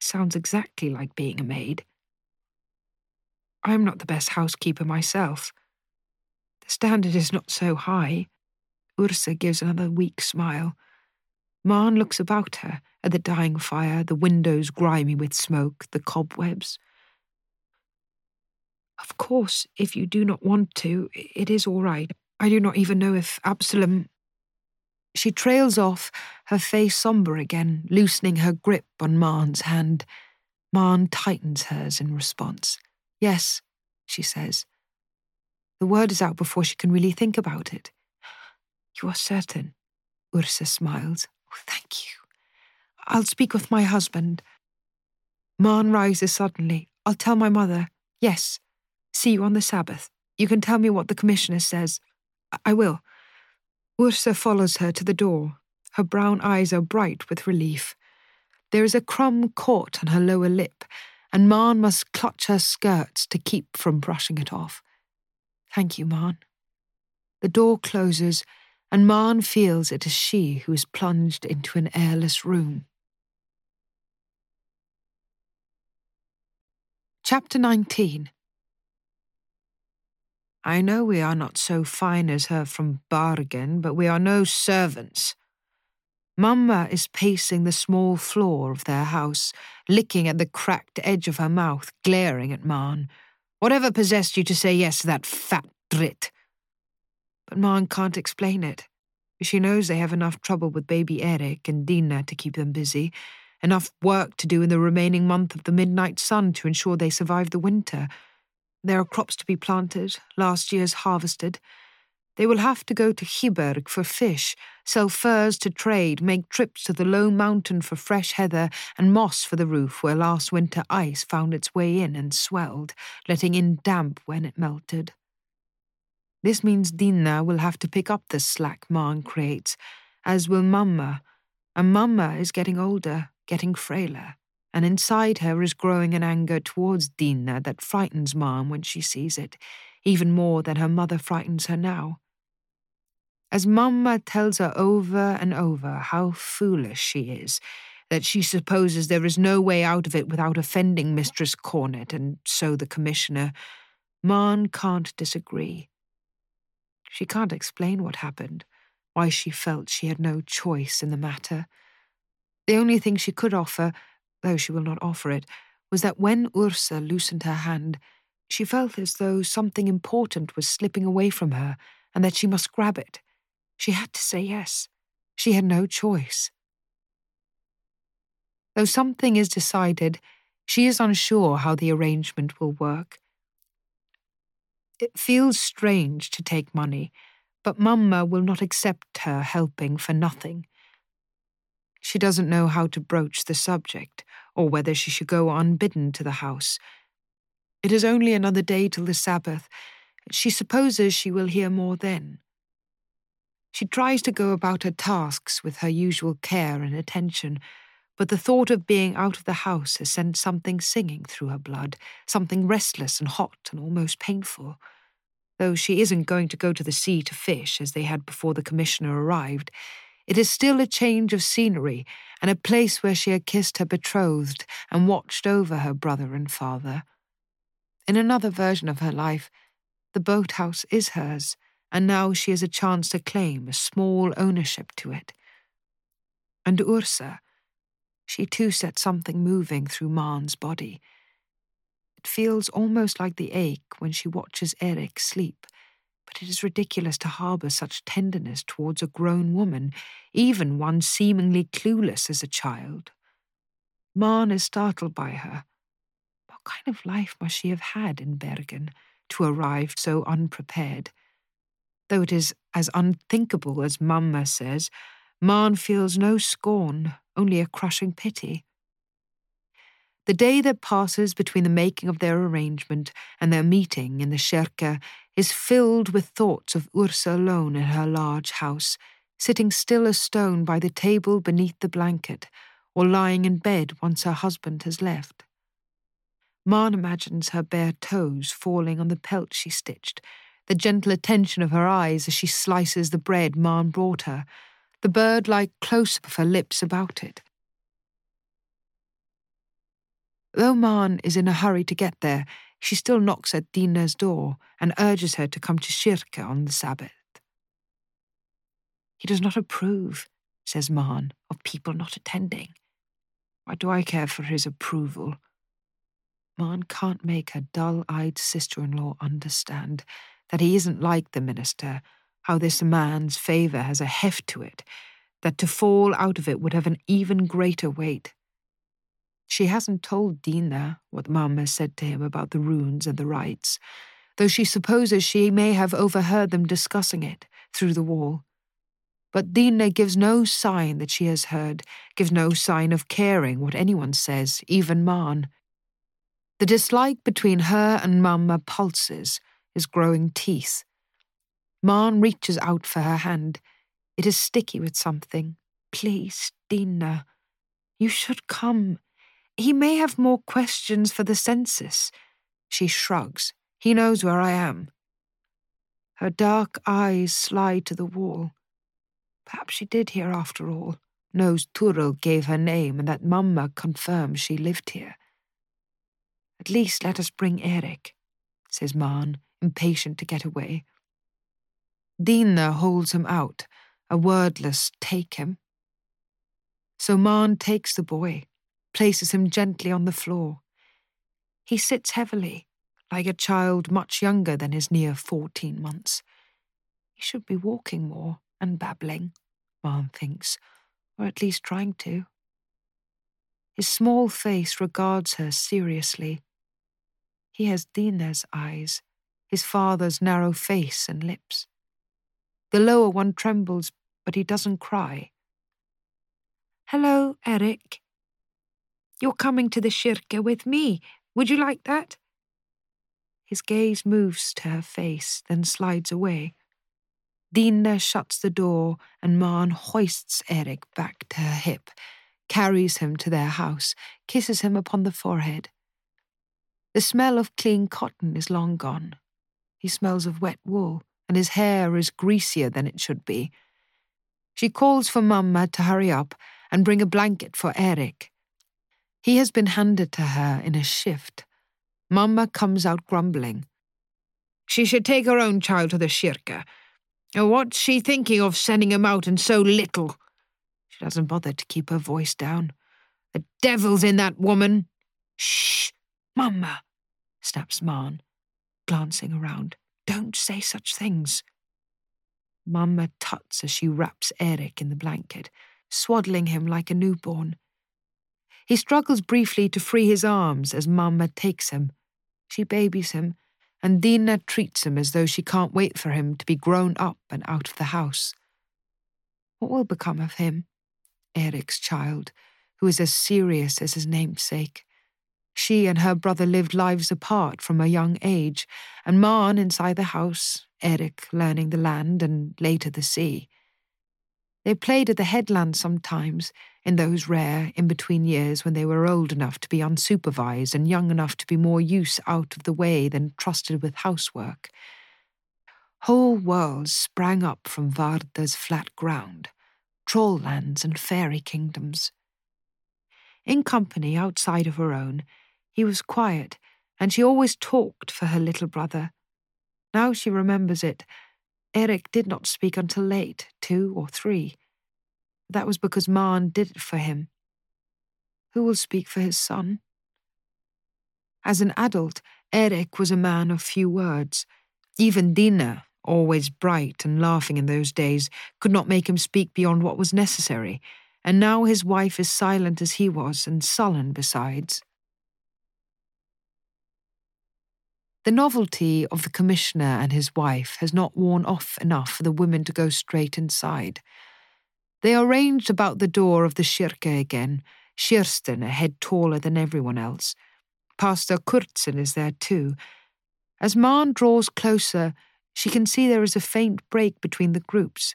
Sounds exactly like being a maid. I am not the best housekeeper myself. The standard is not so high. Ursa gives another weak smile. Maren looks about her at the dying fire, the windows grimy with smoke, the cobwebs. Of course, if you do not want to, it is all right. I do not even know if Absalom. She trails off, her face sombre again, loosening her grip on Maren's hand. Maren tightens hers in response. Yes, she says. The word is out before she can really think about it. You are certain? Ursa smiles. Oh, thank you. I'll speak with my husband. Maren rises suddenly. I'll tell my mother. Yes, See you on the Sabbath. You can tell me what the commissioner says. I, I will. Ursa follows her to the door. Her brown eyes are bright with relief. There is a crumb caught on her lower lip, and Maren must clutch her skirts to keep from brushing it off. Thank you, Maren. The door closes, and Maren feels it is she who is plunged into an airless room. Chapter 19 I know we are not so fine as her from Bergen, but we are no servants. Mamma is pacing the small floor of their house, licking at the cracked edge of her mouth, glaring at Maren. Whatever possessed you to say yes to that fat drit? But Maren can't explain it. She knows they have enough trouble with baby Erik and Dina to keep them busy, enough work to do in the remaining month of the midnight sun to ensure they survive the winter. There are crops to be planted, last year's harvested. They will have to go to Kiberg for fish, sell furs to trade, make trips to the low mountain for fresh heather and moss for the roof where last winter ice found its way in and swelled, letting in damp when it melted. This means Dina will have to pick up the slack Maren creates, as will Mamma, And Mamma is getting older, getting frailer, and inside her is growing an anger towards Dina that frightens Maren when she sees it, even more than her mother frightens her now. As Mamma tells her over and over how foolish she is, that she supposes there is no way out of it without offending Mistress Cornet, and so the Commissioner, Maren can't disagree. She can't explain what happened, why she felt she had no choice in the matter. The only thing she could offer, though she will not offer it, was that when Ursa loosened her hand, she felt as though something important was slipping away from her and that she must grab it. She had to say yes. She had no choice. Though something is decided, she is unsure how the arrangement will work. It feels strange to take money, but Mamma will not accept her helping for nothing. She doesn't know how to broach the subject, or whether she should go unbidden to the house. It is only another day till the Sabbath. She supposes she will hear more then. She tries to go about her tasks with her usual care and attention, but the thought of being out of the house has sent something singing through her blood, something restless and hot and almost painful. Though she isn't going to go to the sea to fish as they had before the Commissioner arrived, it is still a change of scenery and a place where she had kissed her betrothed and watched over her brother and father. In another version of her life, the boathouse is hers, and now she has a chance to claim a small ownership to it. And Ursa, she too sets something moving through Maren's body. It feels almost like the ache when she watches Erik sleep, but it is ridiculous to harbour such tenderness towards a grown woman, even one seemingly clueless as a child. Marn is startled by her. What kind of life must she have had in Bergen to arrive so unprepared? Though it is as unthinkable as Mamma says, Maren feels no scorn, only a crushing pity. The day that passes between the making of their arrangement and their meeting in the kirke is filled with thoughts of Ursa alone in her large house, sitting still as stone by the table beneath the blanket, or lying in bed once her husband has left. Maren imagines her bare toes falling on the pelt she stitched, the gentle attention of her eyes as she slices the bread Maren brought her, the bird like close up of her lips about it. Though Maren is in a hurry to get there, she still knocks at Dina's door and urges her to come to kirke on the Sabbath. He does not approve, says Maren, of people not attending. Why do I care for his approval? Maren can't make her dull eyed sister in law understand that he isn't like the minister, how this man's favour has a heft to it, that to fall out of it would have an even greater weight. She hasn't told Dina what Mamma said to him about the runes and the rites, though she supposes she may have overheard them discussing it through the wall. But Dina gives no sign that she has heard, gives no sign of caring what anyone says, even Maren. The dislike between her and Mamma pulses, is growing teeth. Maren reaches out for her hand. It is sticky with something. Please, Dina, you should come. He may have more questions for the census. She shrugs. He knows where I am. Her dark eyes slide to the wall. Perhaps she did hear after all, knows Toril gave her name and that Mamma confirms she lived here. At least let us bring Erik, says Maren, impatient to get away. Dina holds him out, a wordless take him. So Maren takes the boy, places him gently on the floor. He sits heavily, like a child much younger than his near fourteen months. He should be walking more and babbling, Maren thinks, or at least trying to. His small face regards her seriously. He has Dina's eyes, his father's narrow face and lips. The lower one trembles, but he doesn't cry. Hello, Erik, you're coming to the kirke with me. Would you like that? His gaze moves to her face, then slides away. Dina shuts the door and Maren hoists Erik back to her hip, carries him to their house, kisses him upon the forehead. The smell of clean cotton is long gone. He smells of wet wool, and his hair is greasier than it should be. She calls for Mamma to hurry up and bring a blanket for Erik. He has been handed to her in a shift. Mamma comes out grumbling. She should take her own child to the kirke. Oh, what's she thinking of sending him out in so little? She doesn't bother to keep her voice down. The devil's in that woman. Shh, Mamma, snaps Maren, glancing around. Don't say such things. Mamma tuts as she wraps Erik in the blanket, swaddling him like a newborn. He struggles briefly to free his arms as Mamma takes him. She babies him, and Dina treats him as though she can't wait for him to be grown up and out of the house. What will become of him, Erik's child, who is as serious as his namesake? She and her brother lived lives apart from a young age, and Maren inside the house, Erik learning the land and later the sea. They played at the headland sometimes, in those rare in between years when they were old enough to be unsupervised and young enough to be more use out of the way than trusted with housework. Whole worlds sprang up from Vardø's flat ground, troll lands and fairy kingdoms. In company outside of her own, he was quiet, and she always talked for her little brother. Now she remembers it. Erik did not speak until late, two or three. That was because Maren did it for him. Who will speak for his son? As an adult, Erik was a man of few words. Even Dina, always bright and laughing in those days, could not make him speak beyond what was necessary, and now his wife is silent as he was, and sullen besides. The novelty of the commissioner and his wife has not worn off enough for the women to go straight inside. They are ranged about the door of the kirke again, Kirsten a head taller than everyone else. Pastor Kurtsson is there too. As Maren draws closer, she can see there is a faint break between the groups.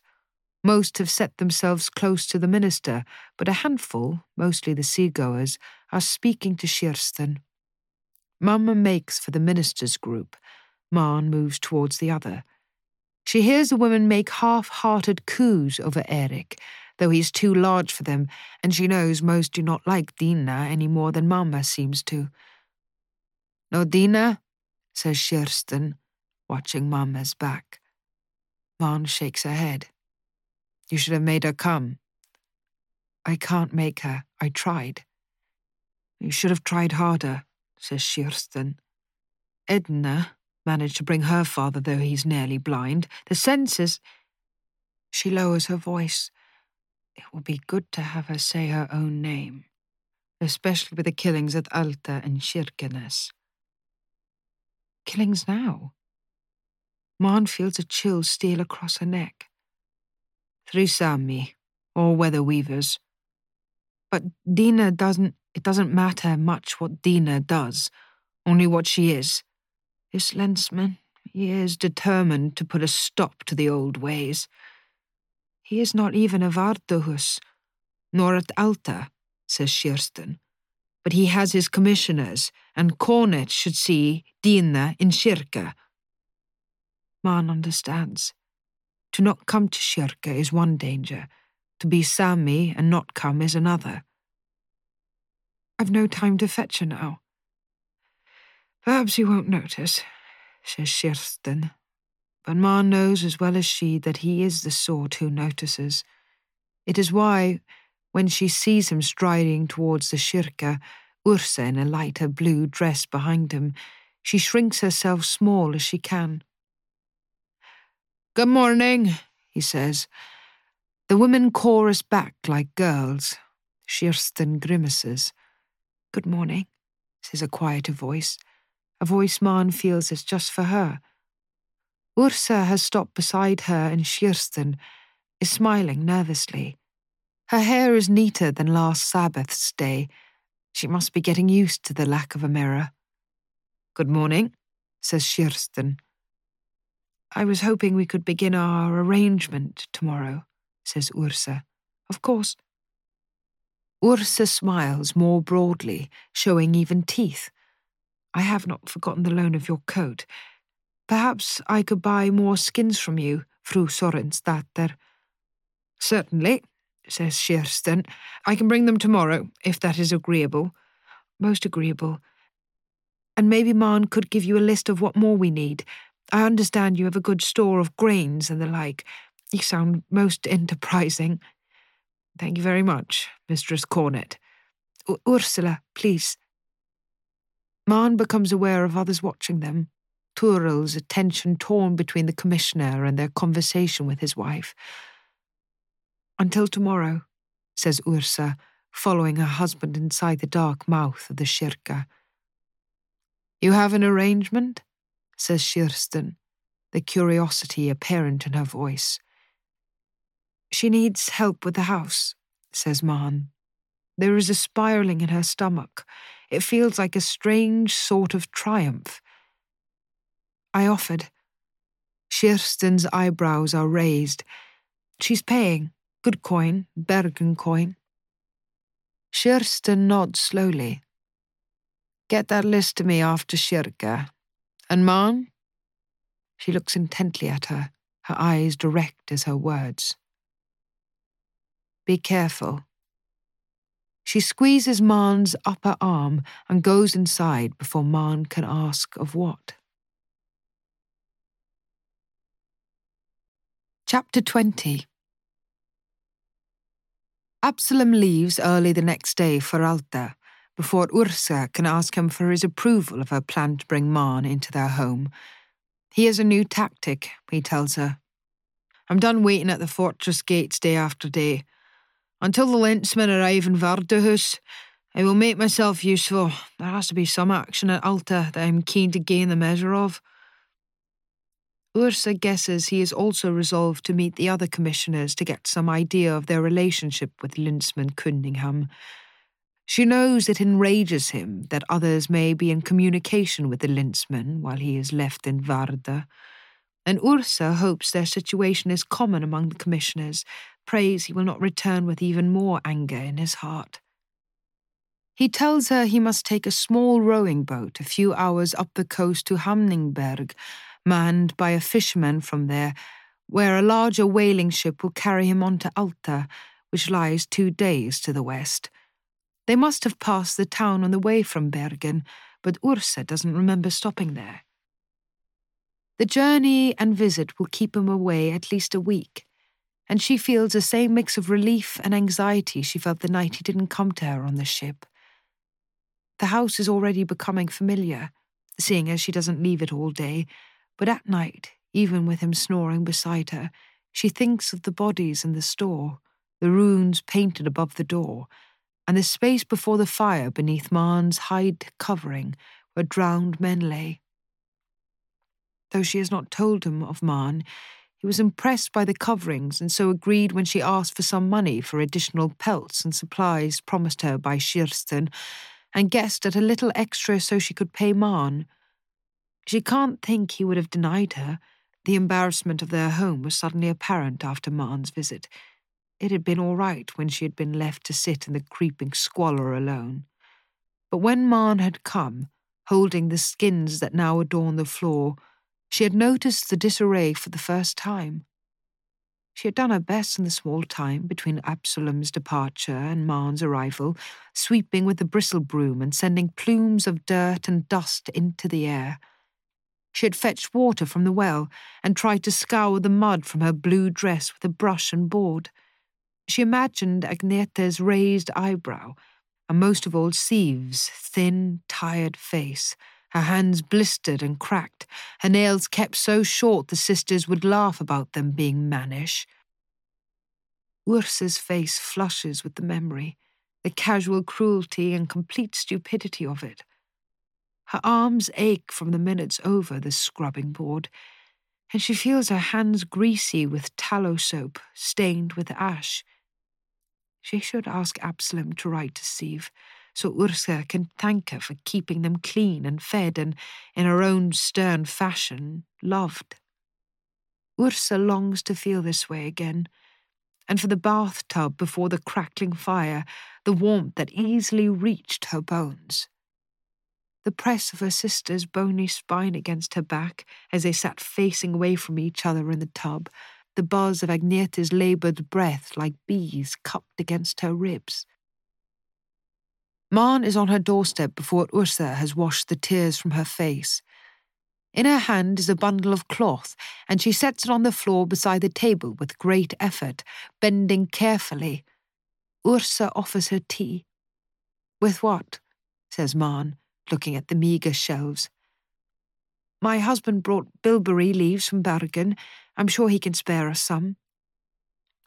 Most have set themselves close to the minister, but a handful, mostly the seagoers, are speaking to Kirsten. Mamma makes for the minister's group. Maren moves towards the other. She hears the women make half hearted coos over Erik, though he's too large for them, and she knows most do not like Dina any more than Mamma seems to. No, Dina, says Kirsten, watching Mamma's back. Maren shakes her head. You should have made her come. I can't make her. I tried. You should have tried harder says Kirsten. Edna managed to bring her father, though he's nearly blind. The senses. She lowers her voice. It will be good to have her say her own name, especially with the killings at Alta and Kirkenes. Killings now? Maren feels a chill steal across her neck. Three Sami, or weather weavers. But Dina doesn't. It doesn't matter much what Dina does, only what she is. This Lensman, he is determined to put a stop to the old ways. He is not even a Vardøhus, nor at Alta, says Kirsten. But he has his commissioners, and Cornet should see Dina in kirke. Maren understands. To not come to kirke is one danger. To be Sami and not come is another. I've no time to fetch her now. Perhaps he won't notice, says Kirsten. But Maren knows as well as she that he is the sort who notices. It is why, when she sees him striding towards the kirke, Ursa in a lighter blue dress behind him, she shrinks herself small as she can. Good morning, he says. The women chorus back like girls. Kirsten grimaces. Good morning, says a quieter voice, a voice Maren feels is just for her. Ursa has stopped beside her and Kirsten is smiling nervously. Her hair is neater than last Sabbath's day. She must be getting used to the lack of a mirror. Good morning, says Kirsten. I was hoping we could begin our arrangement tomorrow, says Ursa. Of course. Ursa smiles more broadly, showing even teeth. I have not forgotten the loan of your coat. Perhaps I could buy more skins from you, Fru Sørensdatter. Certainly, says Kirsten. I can bring them tomorrow, if that is agreeable. Most agreeable. And maybe Maren could give you a list of what more we need. I understand you have a good store of grains and the like. You sound most enterprising. Thank you very much, Mistress Cornet. U- Ursula, please. Maren becomes aware of others watching them. Toril's attention torn between the commissioner and their conversation with his wife. Until tomorrow, says Ursa, following her husband inside the dark mouth of the kirke. You have an arrangement? says Kirsten, the curiosity apparent in her voice. She needs help with the house, says Maren. There is a spiraling in her stomach. It feels like a strange sort of triumph. I offered. Kirsten's eyebrows are raised. She's paying. Good coin, Bergen coin. Kirsten nods slowly. Get that list to me after kirke. And Maren? She looks intently at her, her eyes direct as her words. Be careful. She squeezes Maren's upper arm and goes inside before Maren can ask of what. Chapter 20 Absalom leaves early the next day for Alta before Ursa can ask him for his approval of her plan to bring Maren into their home. He has a new tactic, he tells her. I'm done waiting at the fortress gates day after day. Until the Lensmen arrive in Vardøhus, I will make myself useful. There has to be some action at Alta that I'm keen to gain the measure of. Ursa guesses he is also resolved to meet the other commissioners to get some idea of their relationship with Lensman Cunningham. She knows it enrages him that others may be in communication with the Lensman while he is left in Vardø, and Ursa hopes their situation is common among the commissioners, prays he will not return with even more anger in his heart. He tells her he must take a small rowing boat a few hours up the coast to Hamningberg, manned by a fisherman from there, where a larger whaling ship will carry him on to Alta, which lies two days to the west. They must have passed the town on the way from Bergen, but Ursa doesn't remember stopping there. The journey and visit will keep him away at least a week, and she feels the same mix of relief and anxiety she felt the night he didn't come to her on the ship. The house is already becoming familiar, seeing as she doesn't leave it all day, but at night, even with him snoring beside her, she thinks of the bodies in the store, the runes painted above the door, and the space before the fire beneath Maren's hide covering where drowned men lay. Though she has not told him of Maren, he was impressed by the coverings and so agreed when she asked for some money for additional pelts and supplies promised her by Kirsten, and guessed at a little extra so she could pay Maren. She can't think he would have denied her. The embarrassment of their home was suddenly apparent after Maren's visit. It had been all right when she had been left to sit in the creeping squalor alone. But when Maren had come, holding the skins that now adorned the floor, she had noticed the disarray for the first time. She had done her best in the small time between Absalom's departure and Maren's arrival, sweeping with the bristle broom and sending plumes of dirt and dust into the air. She had fetched water from the well and tried to scour the mud from her blue dress with a brush and board. She imagined Agnete's raised eyebrow, and most of all Siv's thin, tired face, her hands blistered and cracked, her nails kept so short the sisters would laugh about them being mannish. Ursa's face flushes with the memory, the casual cruelty and complete stupidity of it. Her arms ache from the minutes over the scrubbing board, and she feels her hands greasy with tallow soap stained with ash. She should ask Absalom to write to Siv, so Ursa can thank her for keeping them clean and fed and, in her own stern fashion, loved. Ursa longs to feel this way again, and for the bathtub before the crackling fire, the warmth that easily reached her bones. The press of her sister's bony spine against her back as they sat facing away from each other in the tub, the buzz of Agnete's laboured breath like bees cupped against her ribs. Maren is on her doorstep before Ursa has washed the tears from her face. In her hand is a bundle of cloth, and she sets it on the floor beside the table with great effort, bending carefully. Ursa offers her tea. With what? says Maren, looking at the meagre shelves. My husband brought bilberry leaves from Bergen. I'm sure he can spare us some.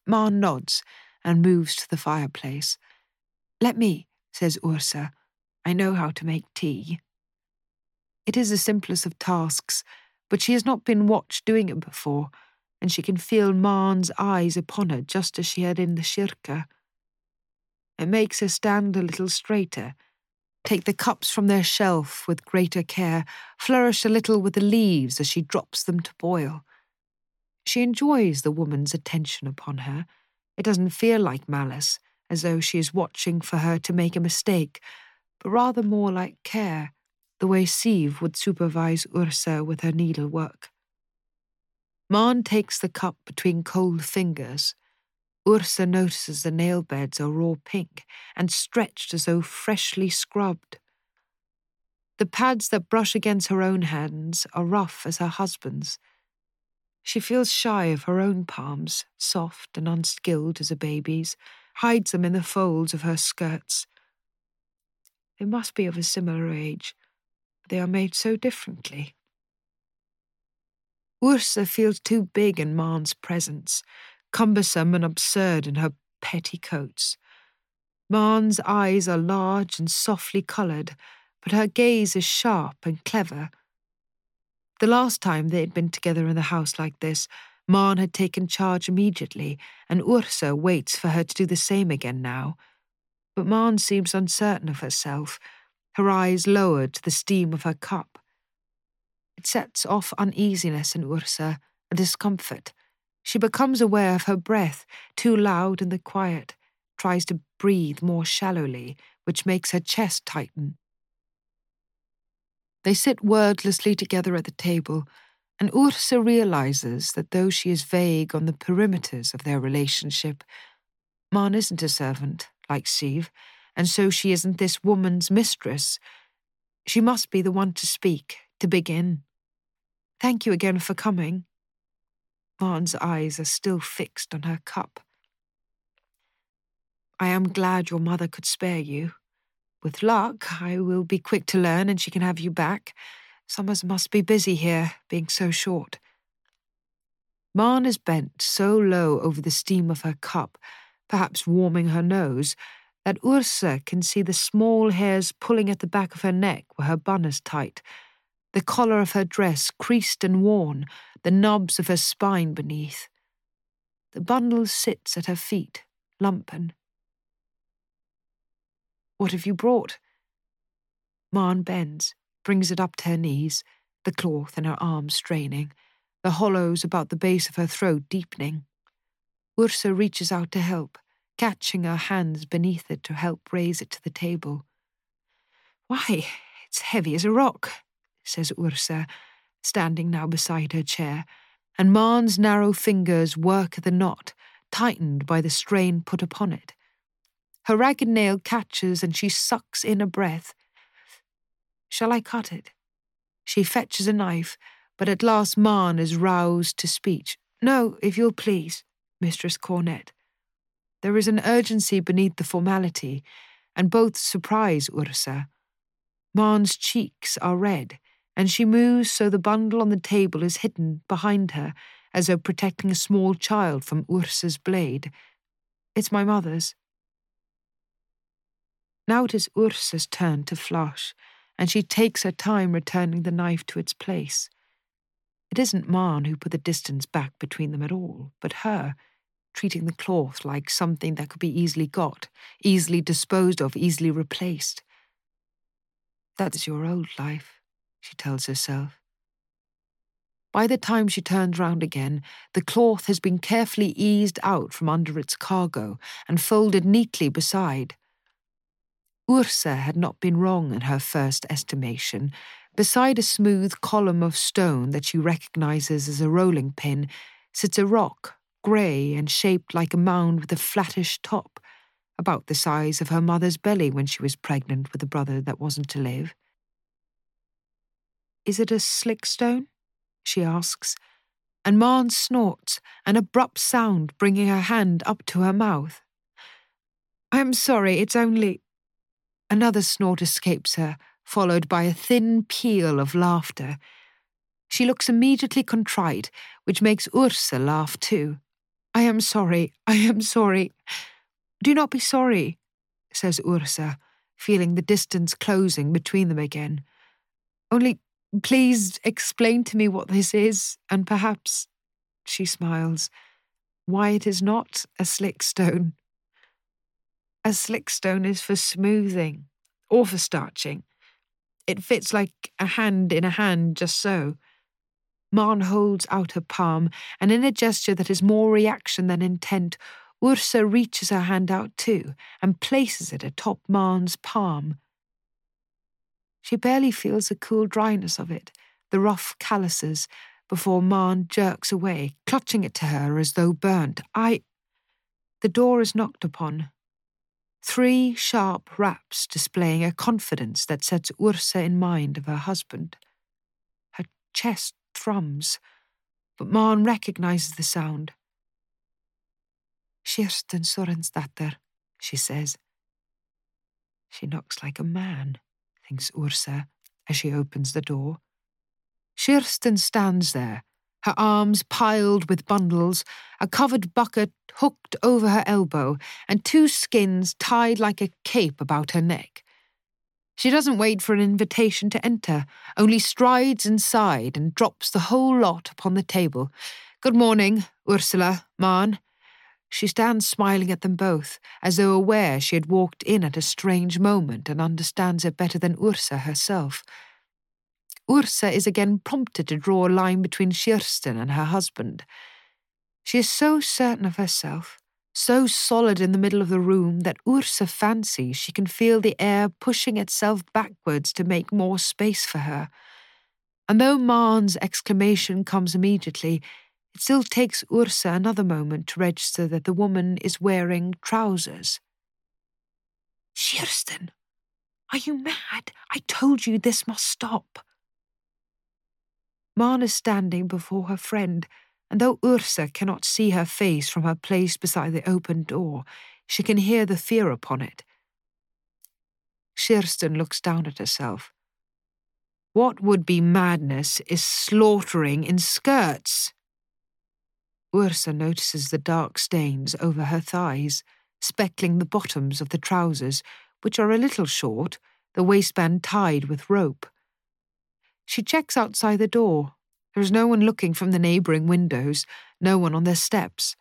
Maren nods and moves to the fireplace. Let me, says Ursa. I know how to make tea. It is the simplest of tasks, but she has not been watched doing it before, and she can feel Maren's eyes upon her just as she had in the kirke. It makes her stand a little straighter, take the cups from their shelf with greater care, flourish a little with the leaves as she drops them to boil. She enjoys the woman's attention upon her. It doesn't feel like malice, as though she is watching for her to make a mistake, but rather more like care the way Siv would supervise Ursa with her needlework. Maren takes the cup between cold fingers. Ursa notices the nail beds are raw pink and stretched as though freshly scrubbed. The pads that brush against her own hands are rough as her husband's. She feels shy of her own palms, soft and unskilled as a baby's, hides them in the folds of her skirts. They must be of a similar age, they are made so differently. Ursa feels too big in Maren's presence, cumbersome and absurd in her petticoats. Maren's eyes are large and softly coloured, but her gaze is sharp and clever. The last time they had been together in the house like this, Maren had taken charge immediately, and Ursa waits for her to do the same again now. But Maren seems uncertain of herself, her eyes lowered to the steam of her cup. It sets off uneasiness in Ursa, a discomfort. She becomes aware of her breath, too loud in the quiet, tries to breathe more shallowly, which makes her chest tighten. They sit wordlessly together at the table, and Ursa realizes that though she is vague on the perimeters of their relationship, Maren isn't a servant, like Siv, and so she isn't this woman's mistress. She must be the one to speak, to begin. Thank you again for coming. Maren's eyes are still fixed on her cup. I am glad your mother could spare you. With luck, I will be quick to learn and she can have you back. Summers must be busy here, being so short. Maren is bent so low over the steam of her cup, perhaps warming her nose, that Ursa can see the small hairs pulling at the back of her neck where her bun is tight, the collar of her dress creased and worn, the knobs of her spine beneath. The bundle sits at her feet, lumpen. What have you brought? Maren bends, brings it up to her knees, the cloth in her arms straining, the hollows about the base of her throat deepening. Ursa reaches out to help catching her hands beneath it to help raise it to the table. Why, it's heavy as a rock, says Ursa, standing now beside her chair, and Maren's narrow fingers work the knot, tightened by the strain put upon it. Her ragged nail catches and she sucks in a breath. Shall I cut it? She fetches a knife, but at last Maren is roused to speech. No, if you'll please, Mistress Cornet. There is an urgency beneath the formality, and both surprise Ursa. Maren's cheeks are red, and she moves so the bundle on the table is hidden behind her, as though protecting a small child from Ursa's blade. It's my mother's. Now it is Ursa's turn to flush, and she takes her time returning the knife to its place. It isn't Maren who put the distance back between them at all, but her treating the cloth like something that could be easily got, easily disposed of, easily replaced. That is your old life, she tells herself. By the time she turns round again, the cloth has been carefully eased out from under its cargo and folded neatly beside. Ursa had not been wrong in her first estimation. Beside a smooth column of stone that she recognizes as a rolling pin sits a rock, grey and shaped like a mound with a flattish top, about the size of her mother's belly when she was pregnant with a brother that wasn't to live. Is it a slick stone? she asks, and Maren snorts, an abrupt sound bringing her hand up to her mouth. I'm sorry, it's only. Another snort escapes her, followed by a thin peal of laughter. She looks immediately contrite, which makes Ursa laugh too. I am sorry, I am sorry. Do not be sorry, says Ursa, feeling the distance closing between them again. Only please explain to me what this is, and perhaps, she smiles, why it is not a slick stone. A slick stone is for smoothing or for starching. It fits like a hand in a hand, just so. Maren holds out her palm, and in a gesture that is more reaction than intent, Ursa reaches her hand out too and places it atop Maren's palm. She barely feels the cool dryness of it, the rough calluses, before Maren jerks away, clutching it to her as though burnt. I. The door is knocked upon. Three sharp raps displaying a confidence that sets Ursa in mind of her husband. Her chest thrums, but Maren recognizes the sound. Kirsten Sørensdatter, she says. She knocks like a man, thinks Ursa as she opens the door. Kirsten stands there, her arms piled with bundles, a covered bucket hooked over her elbow, and two skins tied like a cape about her neck. She doesn't wait for an invitation to enter, only strides inside and drops the whole lot upon the table. Good morning, Ursula, Maren. She stands smiling at them both, as though aware she had walked in at a strange moment and understands it better than Ursa herself. Ursa is again prompted to draw a line between Kirsten and her husband. She is so certain of herself, so solid in the middle of the room, that Ursa fancies she can feel the air pushing itself backwards to make more space for her. And though Maren's exclamation comes immediately, it still takes Ursa another moment to register that the woman is wearing trousers. Kirsten, are you mad? I told you this must stop. Maren is standing before her friend, and though Ursa cannot see her face from her place beside the open door, she can hear the fear upon it. Kirsten looks down at herself. What would be madness is slaughtering in skirts. Ursa notices the dark stains over her thighs, speckling the bottoms of the trousers, which are a little short, the waistband tied with rope. She checks outside the door. There is no one looking from the neighbouring windows, no one on their steps.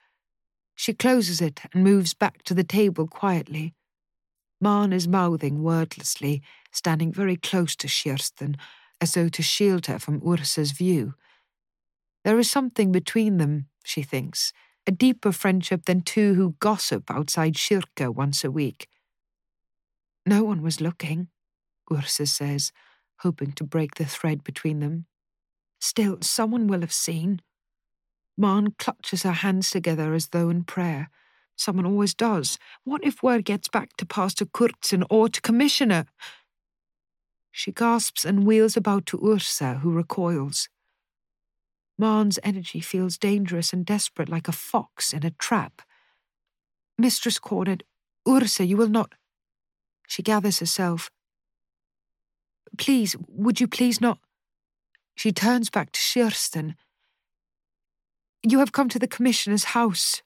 She closes it and moves back to the table quietly. Maren is mouthing wordlessly, standing very close to Kirsten, as though to shield her from Ursa's view. There is something between them, she thinks, a deeper friendship than two who gossip outside kirke once a week. No one was looking, Ursa says, hoping to break the thread between them. Still, someone will have seen. Maren clutches her hands together as though in prayer. Someone always does. What if word gets back to Pastor Kurtsson or to Commissioner? She gasps and wheels about to Ursa, who recoils. Maren's energy feels dangerous and desperate like a fox in a trap. Mistress Cornet, Ursa, you will not. She gathers herself. Please, would you please not? She turns back to Kirsten. You have come to the Commissioner's house.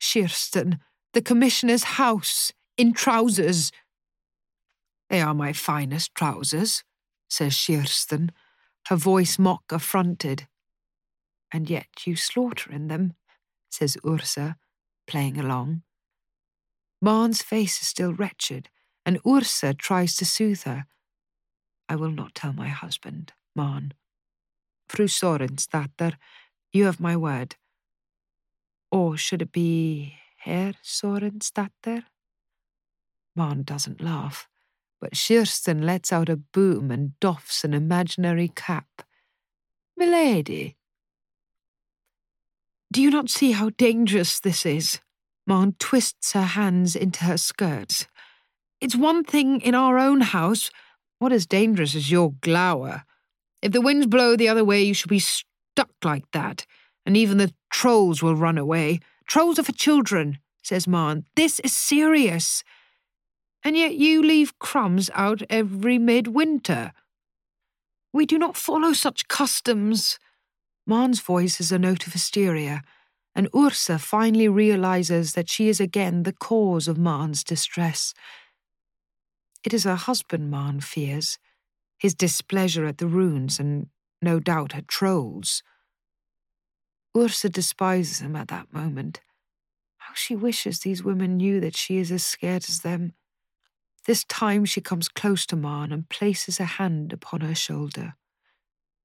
Kirsten, the Commissioner's house, in trousers. They are my finest trousers, says Kirsten, her voice mock affronted. And yet you slaughter in them, says Ursa, playing along. Maren's face is still wretched, and Ursa tries to soothe her. I will not tell my husband, Maren. Fru Sørensdatter, you have my word. Or should it be Herr Sørensdatter? Maren doesn't laugh, but Kirsten lets out a boom and doffs an imaginary cap. Milady. Do you not see how dangerous this is? Maren twists her hands into her skirts. It's one thing in our own house. What is dangerous is your glower. If the winds blow the other way, you shall be stuck like that, and even the trolls will run away. Trolls are for children, says Maren. This is serious. And yet you leave crumbs out every midwinter. We do not follow such customs. Maren's voice is a note of hysteria, and Ursa finally realizes that she is again the cause of Maren's distress. It is her husband Maren fears, his displeasure at the runes and no doubt at trolls. Ursa despises him at that moment. How she wishes these women knew that she is as scared as them. This time she comes close to Maren and places a hand upon her shoulder.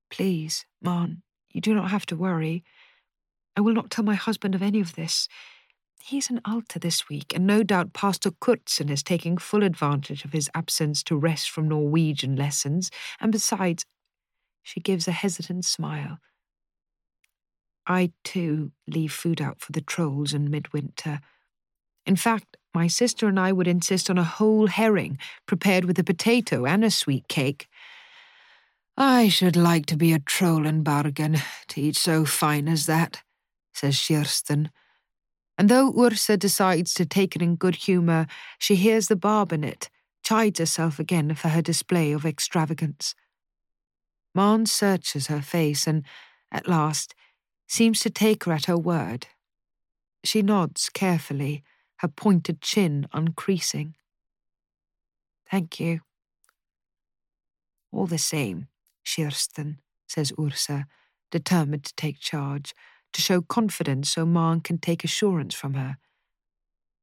Please, Maren, you do not have to worry. I will not tell my husband of any of this. He's an Alta this week, and no doubt Pastor Kurtsson is taking full advantage of his absence to rest from Norwegian lessons, and besides, she gives a hesitant smile. I, too, leave food out for the trolls in midwinter. In fact, my sister and I would insist on a whole herring prepared with a potato and a sweet cake. I should like to be a troll in Bergen to eat so fine as that, says Kirsten and though Ursa decides to take it in good humour, she hears the barb in it, chides herself again for her display of extravagance. Maren searches her face and, at last, seems to take her at her word. She nods carefully, her pointed chin uncreasing. Thank you. All the same, Kirsten, says Ursa, determined to take charge to show confidence so Maren can take assurance from her.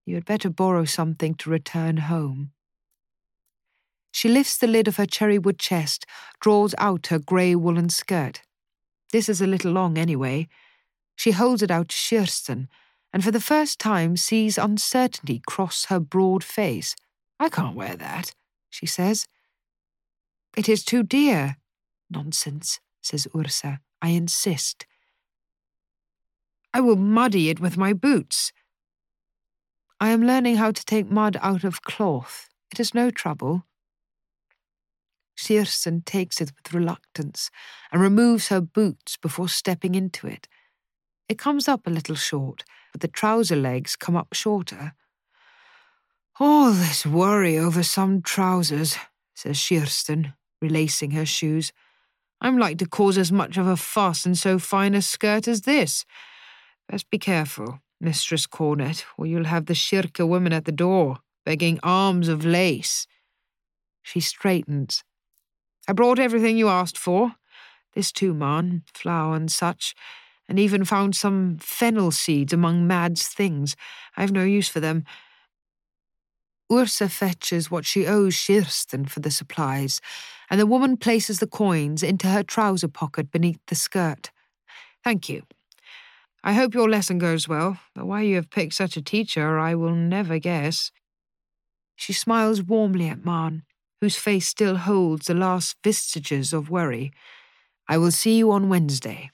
You had better borrow something to return home. She lifts the lid of her cherry wood chest, draws out her grey woolen skirt. This is a little long anyway. She holds it out to Kirsten, and for the first time sees uncertainty cross her broad face. I can't wear that, she says. It is too dear. Nonsense, says Ursa. I insist. I will muddy it with my boots. I am learning how to take mud out of cloth. It is no trouble. Kirsten takes it with reluctance and removes her boots before stepping into it. It comes up a little short, but the trouser legs come up shorter. All this worry over some trousers, says Kirsten, relacing her shoes. I'm like to cause as much of a fuss in so fine a skirt as this. Best be careful, Mistress Cornet, or you'll have the kirke women at the door, begging arms of lace. She straightens. I brought everything you asked for. This too, Maren, flour and such, and even found some fennel seeds among Mad's things. I've no use for them. Ursa fetches what she owes Kirsten for the supplies, and the woman places the coins into her trouser pocket beneath the skirt. Thank you. I hope your lesson goes well, though why you have picked such a teacher I will never guess. She smiles warmly at Maren, whose face still holds the last vestiges of worry. I will see you on Wednesday.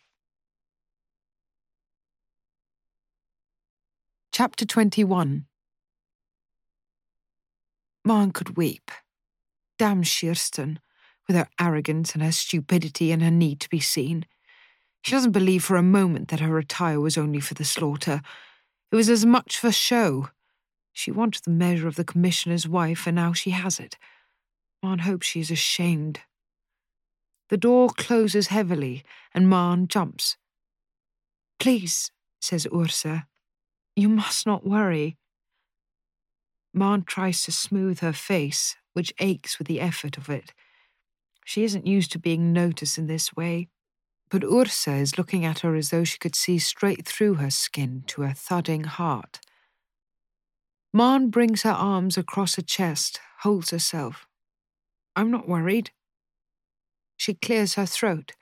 Chapter 21 Maren could weep. Damn Kirsten, with her arrogance and her stupidity and her need to be seen. She doesn't believe for a moment that her attire was only for the slaughter. It was as much for show. She wanted the measure of the commissioner's wife, and now she has it. Maren hopes she is ashamed. The door closes heavily, and Maren jumps. Please, says Ursa, you must not worry. Maren tries to smooth her face, which aches with the effort of it. She isn't used to being noticed in this way. But Ursa is looking at her as though she could see straight through her skin to her thudding heart. Maren brings her arms across her chest, holds herself. I'm not worried. She clears her throat,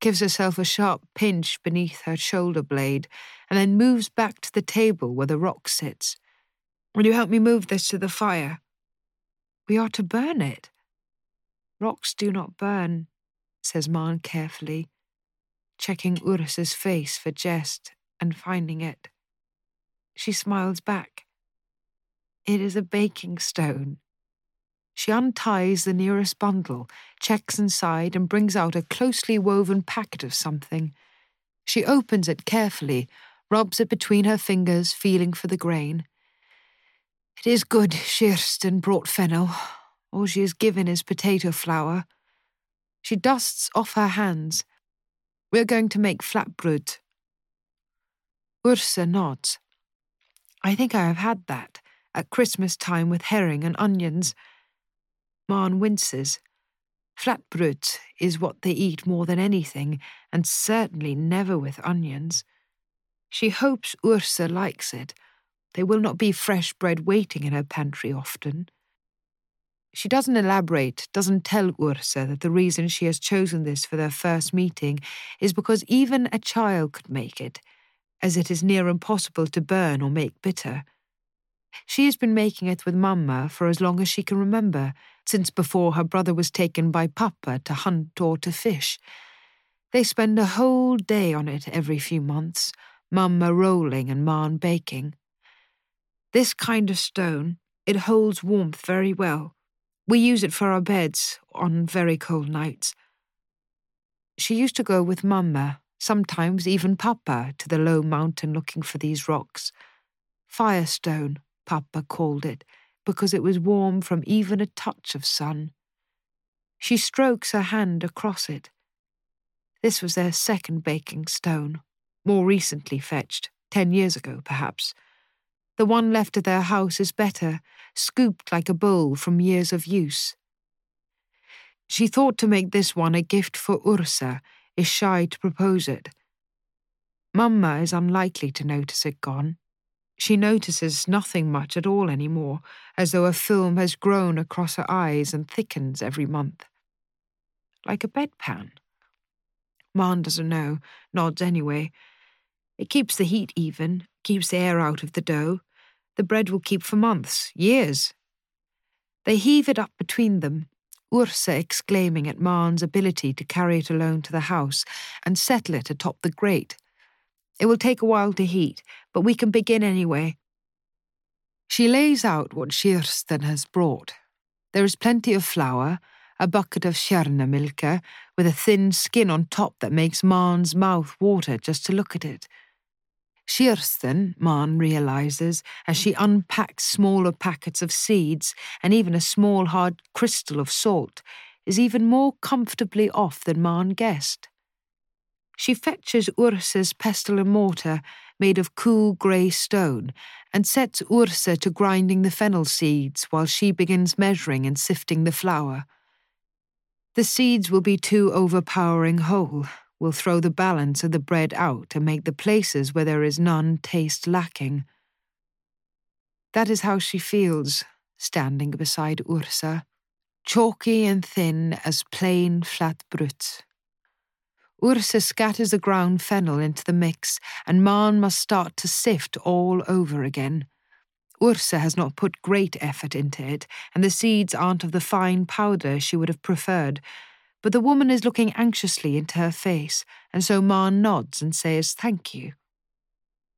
gives herself a sharp pinch beneath her shoulder blade, and then moves back to the table where the rock sits. Will you help me move this to the fire? We are to burn it. Rocks do not burn, says Maren carefully, checking Ursa's face for jest and finding it. She smiles back. It is a baking stone. She unties the nearest bundle, checks inside, and brings out a closely woven packet of something. She opens it carefully, rubs it between her fingers, feeling for the grain. It is good Kirsten brought fennel. All she has given is potato flour. She dusts off her hands. We're going to make flatbrød. Ursa nods. I think I have had that at Christmas time with herring and onions. Maren winces. Flatbrød is what they eat more than anything, and certainly never with onions. She hopes Ursa likes it. There will not be fresh bread waiting in her pantry often. She doesn't elaborate, doesn't tell Ursa that the reason she has chosen this for their first meeting is because even a child could make it, as it is near impossible to burn or make bitter. She has been making it with Mamma for as long as she can remember, since before her brother was taken by Papa to hunt or to fish. They spend a whole day on it every few months, Mamma rolling and Maren baking. This kind of stone, it holds warmth very well we use it for our beds on very cold nights. She used to go with Mamma, sometimes even Papa, to the low mountain looking for these rocks. Firestone, Papa called it, because it was warm from even a touch of sun. She strokes her hand across it. This was their second baking stone, more recently fetched, ten years ago perhaps. The one left at their house is better, scooped like a bowl from years of use. She thought to make this one a gift for Ursa, is shy to propose it. Mamma is unlikely to notice it gone. She notices nothing much at all anymore, as though a film has grown across her eyes and thickens every month. Like a bedpan. Maren doesn't know, nods anyway. It keeps the heat even, keeps the air out of the dough, the bread will keep for months, years. They heave it up between them, Ursa exclaiming at Maren's ability to carry it alone to the house and settle it atop the grate. It will take a while to heat, but we can begin anyway. She lays out what Kirsten has brought. There is plenty of flour, a bucket of milk, with a thin skin on top that makes Maren's mouth water just to look at it. Kirsten, Maren realizes, as she unpacks smaller packets of seeds and even a small hard crystal of salt, is even more comfortably off than Maren guessed. She fetches Ursa's pestle and mortar, made of cool grey stone, and sets Ursa to grinding the fennel seeds while she begins measuring and sifting the flour. The seeds will be too overpowering whole, will throw the balance of the bread out and make the places where there is none taste lacking. That is how she feels, standing beside Ursa, chalky and thin as plain flatbrød. Ursa scatters the ground fennel into the mix, and Maren must start to sift all over again. Ursa has not put great effort into it, and the seeds aren't of the fine powder she would have preferred, but the woman is looking anxiously into her face, and so Maren nods and says thank you.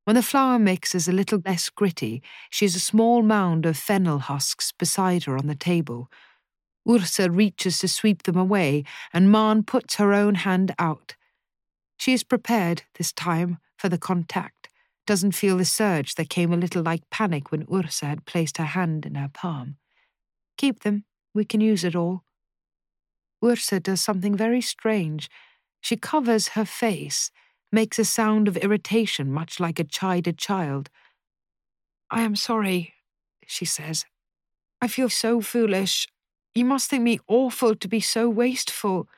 When the flour mix is a little less gritty, she has a small mound of fennel husks beside her on the table. Ursa reaches to sweep them away, and Maren puts her own hand out. She is prepared, this time, for the contact, doesn't feel the surge that came a little like panic when Ursa had placed her hand in her palm. Keep them, we can use it all. Ursa does something very strange. She covers her face, makes a sound of irritation much like a chided child. I am sorry, she says. I feel so foolish. You must think me awful to be so wasteful.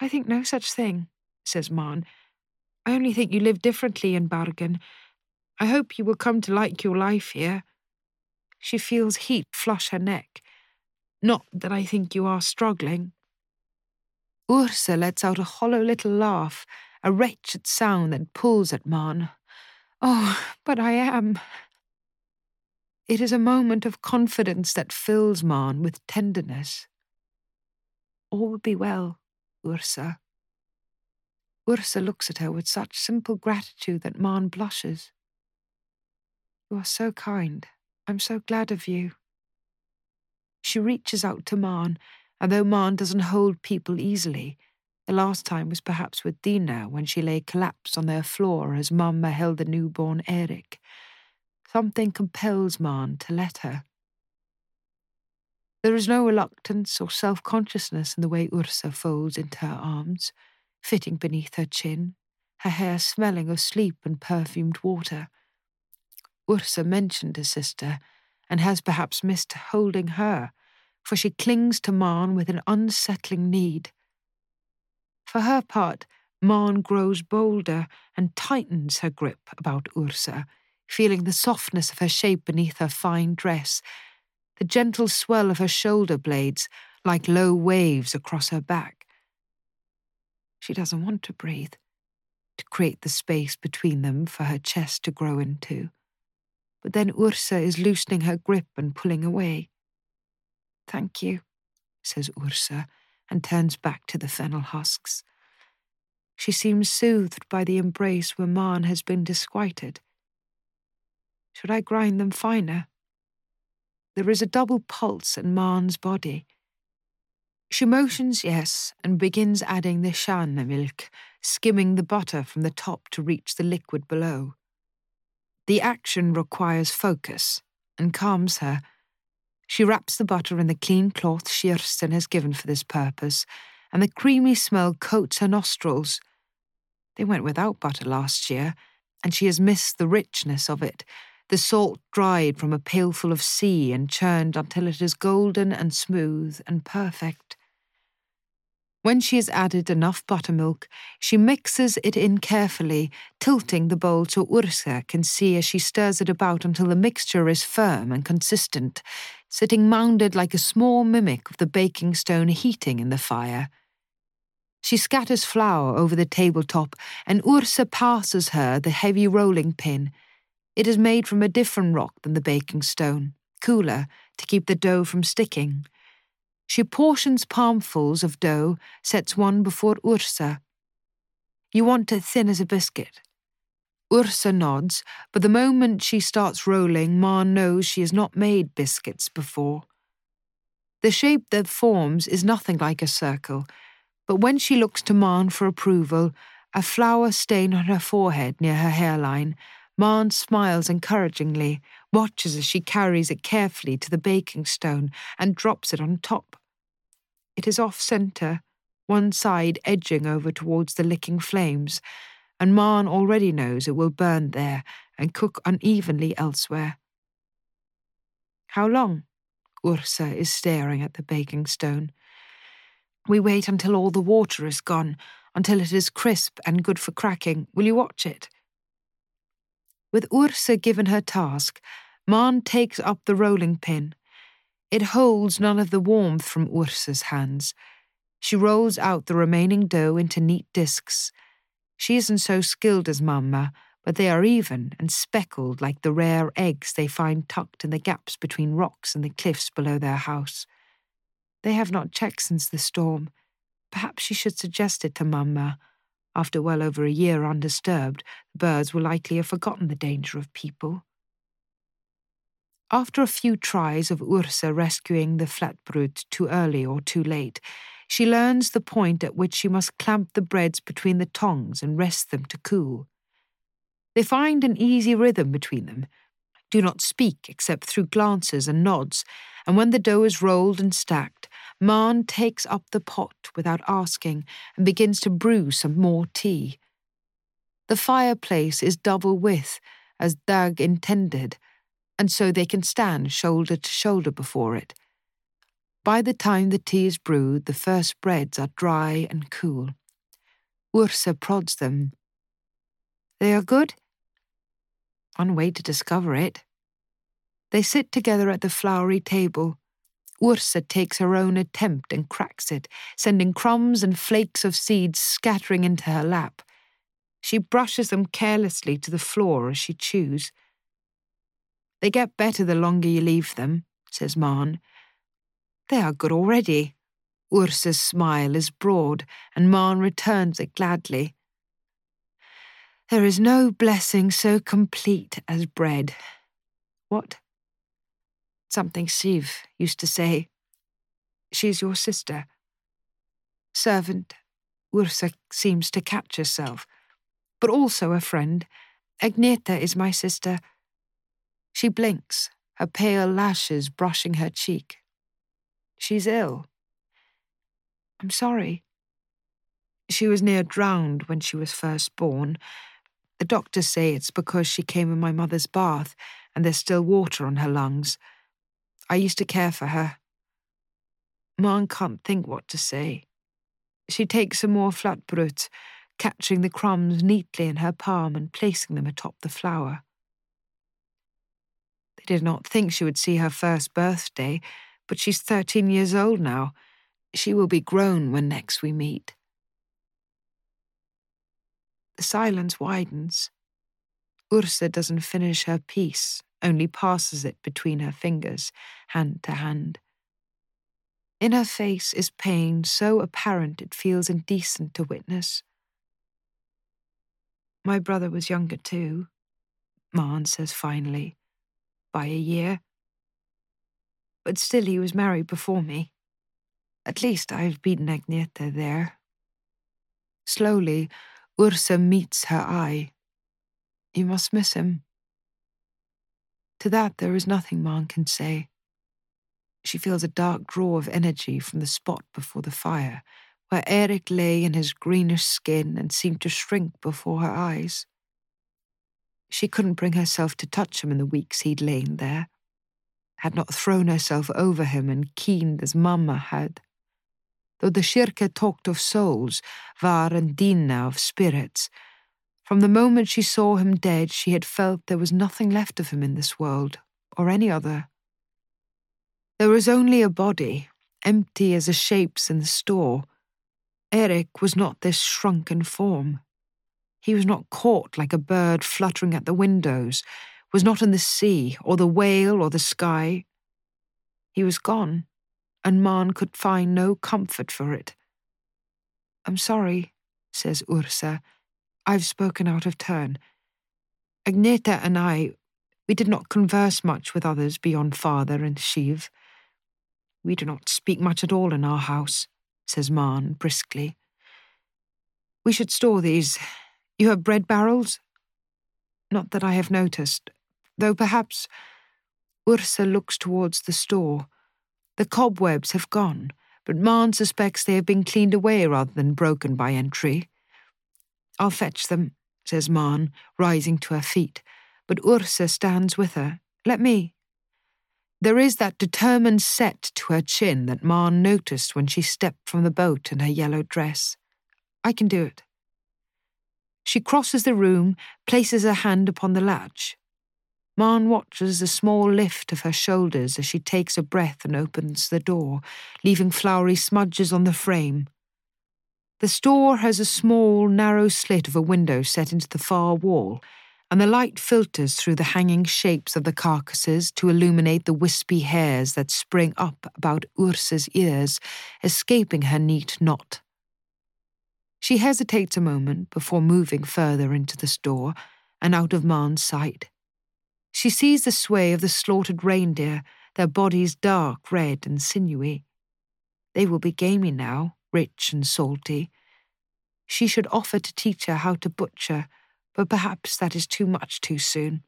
I think no such thing, says Maren. I only think you live differently in Bergen. I hope you will come to like your life here. She feels heat flush her neck. Not that I think you are struggling. Ursa lets out a hollow little laugh, a wretched sound that pulls at Maren. Oh, but I am. It is a moment of confidence that fills Maren with tenderness. All will be well, Ursa. Ursa looks at her with such simple gratitude that Maren blushes. You are so kind. I'm so glad of you. She reaches out to Maren, and though Maren doesn't hold people easily, the last time was perhaps with Diinna when she lay collapsed on their floor as Mamma held the newborn Erik. Something compels Maren to let her. There is no reluctance or self consciousness in the way Ursa folds into her arms fitting beneath her chin, her hair smelling of sleep and perfumed water. Ursa mentioned her sister, and has perhaps missed holding her, for she clings to Maren with an unsettling need. For her part, Maren grows bolder and tightens her grip about Ursa, feeling the softness of her shape beneath her fine dress, the gentle swell of her shoulder blades like low waves across her back. She doesn't want to breathe, to create the space between them for her chest to grow into. But then Ursa is loosening her grip and pulling away. Thank you, says Ursa, and turns back to the fennel husks. She seems soothed by the embrace where Maren has been disquieted. Should I grind them finer? There is a double pulse in Maren's body. She motions yes and begins adding the shan milk, skimming the butter from the top to reach the liquid below. The action requires focus and calms her. She wraps the butter in the clean cloth Kirsten has given for this purpose, and the creamy smell coats her nostrils. They went without butter last year, and she has missed the richness of it, the salt dried from a pailful of sea and churned until it is golden and smooth and perfect. When she has added enough buttermilk, she mixes it in carefully, tilting the bowl so Ursa can see as she stirs it about until the mixture is firm and consistent, sitting mounded like a small mimic of the baking stone heating in the fire. She scatters flour over the tabletop, and Ursa passes her the heavy rolling pin. It is made from a different rock than the baking stone, cooler, to keep the dough from sticking. She portions palmfuls of dough, sets one before Ursa. You want it thin as a biscuit. Ursa nods, but the moment she starts rolling, Maren knows she has not made biscuits before. The shape that forms is nothing like a circle, but when she looks to Maren for approval, a flour stain on her forehead near her hairline, Maren smiles encouragingly, watches as she carries it carefully to the baking stone and drops it on top. It is off centre, one side edging over towards the licking flames, and Maren already knows it will burn there and cook unevenly elsewhere. How long? Ursa is staring at the baking stone. We wait until all the water is gone, until it is crisp and good for cracking. Will you watch it? With Ursa given her task, Maren takes up the rolling pin it holds none of the warmth from Ursa's hands. She rolls out the remaining dough into neat discs. She isn't so skilled as Mamma, but they are even and speckled like the rare eggs they find tucked in the gaps between rocks and the cliffs below their house. They have not checked since the storm. Perhaps she should suggest it to Mamma. After well over a year undisturbed, the birds will likely have forgotten the danger of people. After a few tries of Ursa rescuing the flatbrød too early or too late, she learns the point at which she must clamp the breads between the tongs and rest them to cool. They find an easy rhythm between them, do not speak except through glances and nods, and when the dough is rolled and stacked, Maren takes up the pot without asking and begins to brew some more tea. The fireplace is double width, as Dag intended, and so they can stand shoulder to shoulder before it. By the time the tea is brewed, the first breads are dry and cool. Ursa prods them. They are good? On way to discover it. They sit together at the flowery table. Ursa takes her own attempt and cracks it, sending crumbs and flakes of seeds scattering into her lap. She brushes them carelessly to the floor as she chews. They get better the longer you leave them, says Maren. They are good already. Ursa's smile is broad, and Maren returns it gladly. There is no blessing so complete as bread. What? Something Siv used to say. She's your sister. Servant, Ursa seems to catch herself, but also a friend. Agnete is my sister. She blinks, her pale lashes brushing her cheek. She's ill. I'm sorry. She was near drowned when she was first born. The doctors say it's because she came in my mother's bath and there's still water on her lungs. I used to care for her. Maren can't think what to say. She takes some more flatbrød, catching the crumbs neatly in her palm and placing them atop the flour. Did not think she would see her first birthday, but she's 13 years old now. She will be grown when next we meet. The silence widens. Ursa doesn't finish her piece, only passes it between her fingers, hand to hand. In her face is pain so apparent it feels indecent to witness. My brother was younger too, Maren says finally, by a year. But still he was married before me. At least I've beaten Agnete there. Slowly, Ursa meets her eye. You must miss him. To that, there is nothing Maren can say. She feels a dark draw of energy from the spot before the fire, where Erik lay in his greenish skin and seemed to shrink before her eyes. She couldn't bring herself to touch him in the weeks he'd lain there, had not thrown herself over him and keened as Mamma had. Though the kirke talked of souls, Var and Diinna of spirits, from the moment she saw him dead, she had felt there was nothing left of him in this world, or any other. There was only a body, empty as a shapes in the store. Erik was not this shrunken form. He was not caught like a bird fluttering at the windows, was not in the sea, or the whale, or the sky. He was gone, and Maren could find no comfort for it. I'm sorry, says Ursa, I've spoken out of turn. Agnete and I, we did not converse much with others beyond father and Shiv. We do not speak much at all in our house, says Maren briskly. We should store these. You have bread barrels? Not that I have noticed, though perhaps. Ursa looks towards the store. The cobwebs have gone, but Maren suspects they have been cleaned away rather than broken by entry. I'll fetch them, says Maren, rising to her feet, but Ursa stands with her. Let me. There is that determined set to her chin that Maren noticed when she stepped from the boat in her yellow dress. I can do it. She crosses the room, places her hand upon the latch. Maren watches a small lift of her shoulders as she takes a breath and opens the door, leaving flowery smudges on the frame. The store has a small, narrow slit of a window set into the far wall, and the light filters through the hanging shapes of the carcasses to illuminate the wispy hairs that spring up about Ursa's ears, escaping her neat knot. She hesitates a moment before moving further into the store and out of Maren's sight. She sees the sway of the slaughtered reindeer, their bodies dark red and sinewy. They will be gamey now, rich and salty. She should offer to teach her how to butcher, but perhaps that is too much too soon.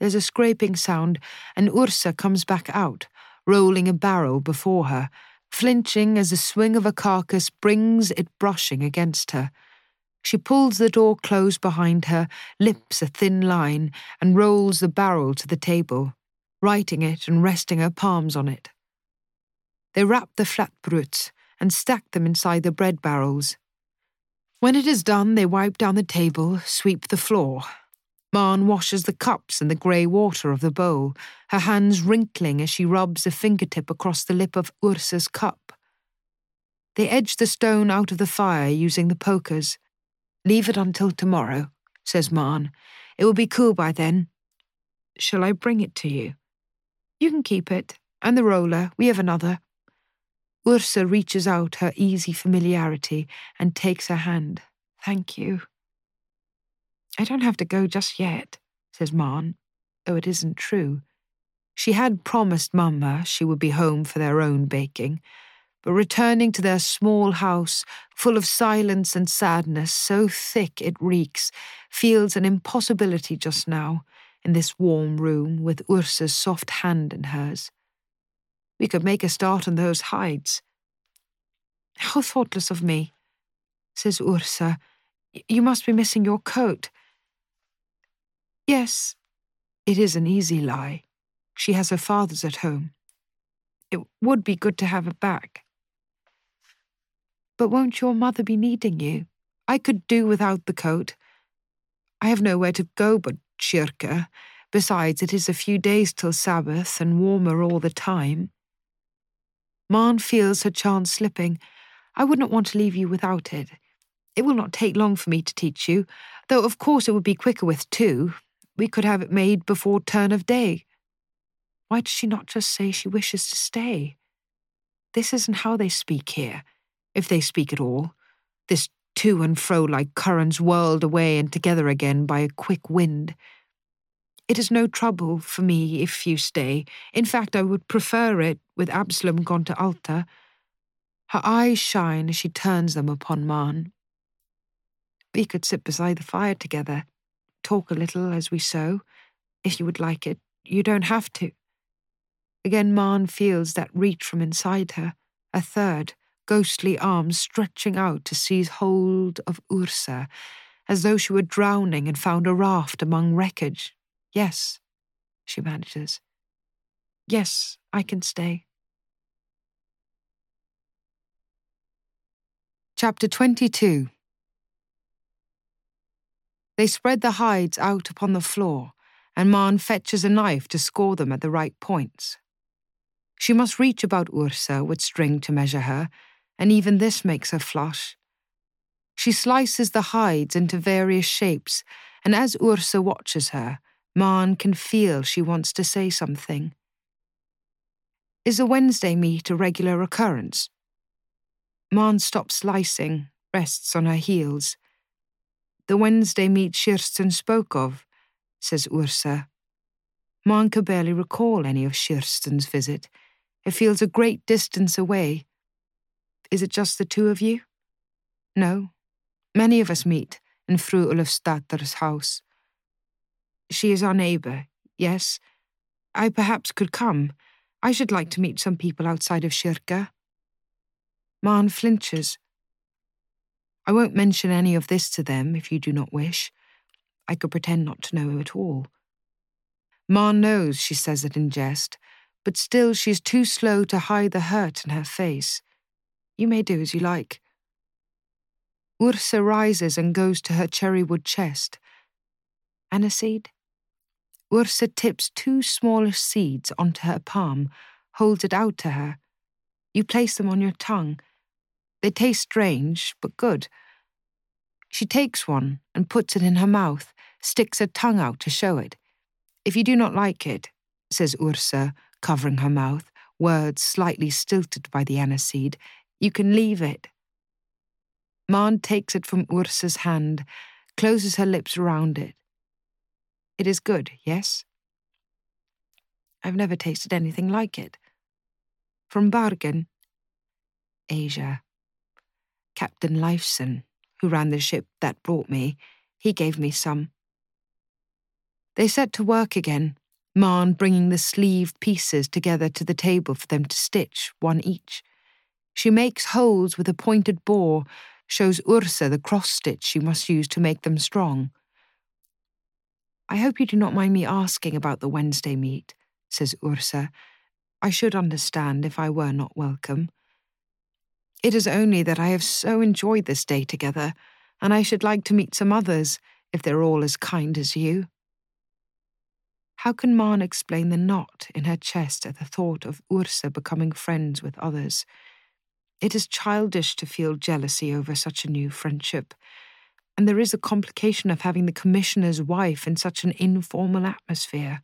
There's a scraping sound, and Ursa comes back out, rolling a barrel before her, flinching as the swing of a carcass brings it brushing against her. She pulls the door close behind her, lips a thin line, and rolls the barrel to the table, righting it and resting her palms on it. They wrap the flatbrøds, and stack them inside the bread barrels. When it is done, they wipe down the table, sweep the floor. Maren washes the cups in the grey water of the bowl, her hands wrinkling as she rubs a fingertip across the lip of Ursa's cup. They edge the stone out of the fire using the pokers. Leave it until tomorrow, says Maren. It will be cool by then. Shall I bring it to you? You can keep it, and the roller, we have another. Ursa reaches out her easy familiarity and takes her hand. Thank you. I don't have to go just yet, says Maren, though it isn't true. She had promised Mamma she would be home for their own baking, but returning to their small house, full of silence and sadness, so thick it reeks, feels an impossibility just now, in this warm room with Ursa's soft hand in hers. We could make a start on those hides. How thoughtless of me, says Ursa. You must be missing your coat. Yes, it is an easy lie. She has her father's at home. It would be good to have her back. But won't your mother be needing you? I could do without the coat. I have nowhere to go but Kirke. Besides, it is a few days till Sabbath and warmer all the time. Maren feels her chance slipping. I would not want to leave you without it. It will not take long for me to teach you, though of course it would be quicker with two. We could have it made before turn of day. Why does she not just say she wishes to stay? This isn't how they speak here, if they speak at all. This to and fro like currents whirled away and together again by a quick wind. It is no trouble for me if you stay. In fact, I would prefer it with Absalom gone to Alta. Her eyes shine as she turns them upon Maren. We could sit beside the fire together, talk a little as we sew. If you would like it, you don't have to. Again, Maren feels that reach from inside her, a third, ghostly arm stretching out to seize hold of Ursa, as though she were drowning and found a raft among wreckage. Yes, she manages. Yes, I can stay. Chapter 22 they spread the hides out upon the floor, and Maren fetches a knife to score them at the right points. She must reach about Ursa with string to measure her, and even this makes her flush. She slices the hides into various shapes, and as Ursa watches her, Maren can feel she wants to say something. Is a Wednesday meet a regular occurrence? Maren stops slicing, rests on her heels. The Wednesday meet Kirsten spoke of, says Ursa. Maren can barely recall any of Kirsten's visit. It feels a great distance away. Is it just the two of you? No. Many of us meet in Fru Ulfsdatter's house. She is our neighbour, yes. I perhaps could come. I should like to meet some people outside of kirke. Maren flinches. I won't mention any of this to them if you do not wish. I could pretend not to know at all. Ma knows she says it in jest, but still she is too slow to hide the hurt in her face. You may do as you like. Ursa rises and goes to her cherrywood chest. Aniseed? Ursa tips two smallish seeds onto her palm, holds it out to her. You place them on your tongue they taste strange, but good. She takes one and puts it in her mouth, sticks her tongue out to show it. If you do not like it, says Ursa, covering her mouth, words slightly stilted by the aniseed, you can leave it. Maren takes it from Ursa's hand, closes her lips around it. It is good, yes? I've never tasted anything like it. From Bergen? Asia. Captain Leifson, who ran the ship that brought me, he gave me some. They set to work again, Marn bringing the sleeve pieces together to the table for them to stitch, one each. She makes holes with a pointed bore, shows Ursa the cross stitch she must use to make them strong. I hope you do not mind me asking about the Wednesday meet, says Ursa. I should understand if I were not welcome. It is only that I have so enjoyed this day together, and I should like to meet some others, if they're all as kind as you. How can Maren explain the knot in her chest at the thought of Ursa becoming friends with others? It is childish to feel jealousy over such a new friendship, and there is a complication of having the commissioner's wife in such an informal atmosphere.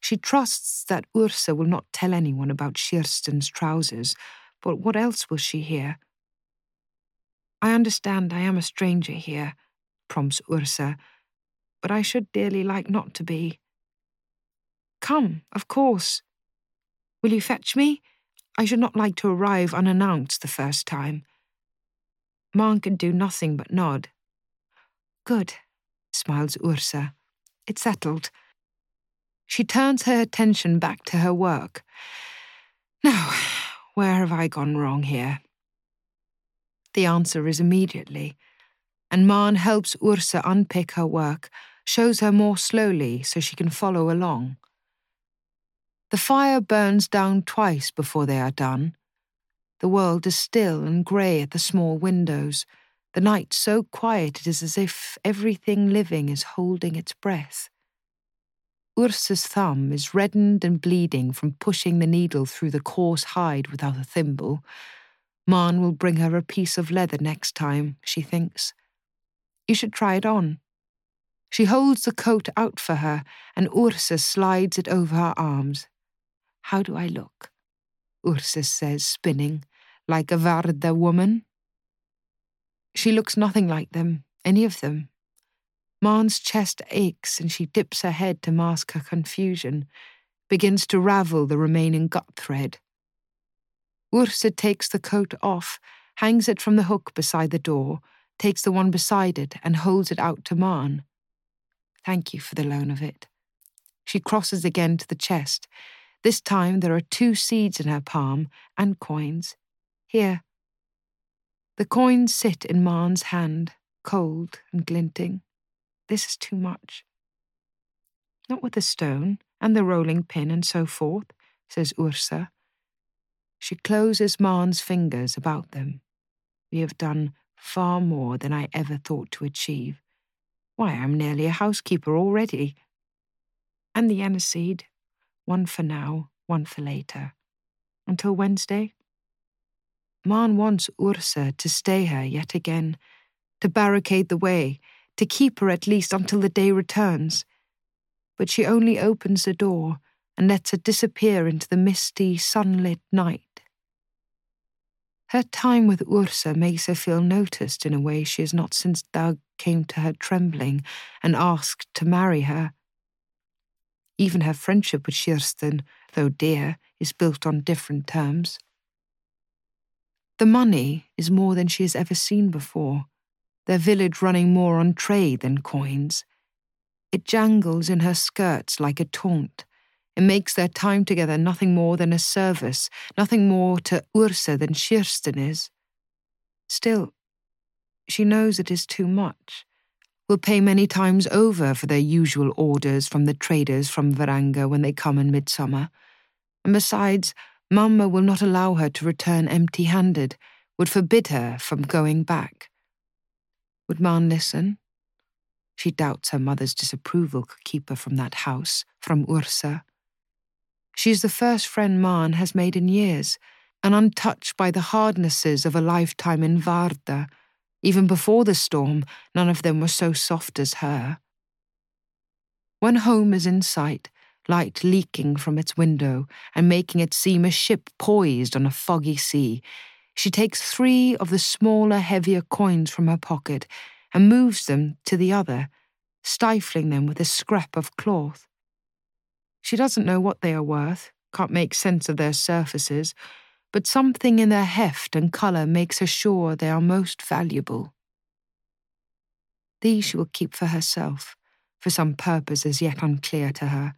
She trusts that Ursa will not tell anyone about Kirsten's trousers, but what else will she hear? I understand I am a stranger here, prompts Ursa, but I should dearly like not to be. Come, of course. Will you fetch me? I should not like to arrive unannounced the first time. Maren can do nothing but nod. Good, smiles Ursa. It's settled. She turns her attention back to her work. Now, where have I gone wrong here? The answer is immediately, and Maren helps Ursa unpick her work, shows her more slowly so she can follow along. The fire burns down twice before they are done. The world is still and grey at the small windows, the night so quiet it is as if everything living is holding its breath. Ursa's thumb is reddened and bleeding from pushing the needle through the coarse hide without a thimble. Maren will bring her a piece of leather next time, she thinks. You should try it on. She holds the coat out for her, and Ursa slides it over her arms. How do I look? Ursa says, spinning, like a Vardø woman. She looks nothing like them, any of them. Maren's chest aches and she dips her head to mask her confusion, begins to ravel the remaining gut thread. Ursa takes the coat off, hangs it from the hook beside the door, takes the one beside it, and holds it out to Maren. Thank you for the loan of it. She crosses again to the chest, this time there are two seeds in her palm and coins. Here. The coins sit in Maren's hand, cold and glinting. This is too much. Not with the stone and the rolling pin and so forth, says Ursa. She closes Maren's fingers about them. We have done far more than I ever thought to achieve. Why, I'm nearly a housekeeper already. And the aniseed, one for now, one for later. Until Wednesday? Maren wants Ursa to stay here yet again, to barricade the way, to keep her at least until the day returns. But she only opens the door and lets her disappear into the misty, sunlit night. Her time with Ursa makes her feel noticed in a way she has not since Dag came to her trembling and asked to marry her. Even her friendship with Kirsten, though dear, is built on different terms. The money is more than she has ever seen before, their village running more on trade than coins. It jangles in her skirts like a taunt. It makes their time together nothing more than a service, nothing more to Ursa than Kirsten is. Still, she knows it is too much will pay many times over for their usual orders from the traders from Varanger when they come in midsummer. And besides, Mamma will not allow her to return empty handed, would forbid her from going back. Would Maren listen? She doubts her mother's disapproval could keep her from that house, from Ursa. She is the first friend Maren has made in years, and untouched by the hardnesses of a lifetime in Vardø even before the storm, none of them were so soft as her. When home is in sight, light leaking from its window and making it seem a ship poised on a foggy sea, she takes three of the smaller, heavier coins from her pocket and moves them to the other, stifling them with a scrap of cloth. She doesn't know what they are worth, can't make sense of their surfaces, but something in their heft and colour makes her sure they are most valuable. These she will keep for herself, for some purpose as yet unclear to her.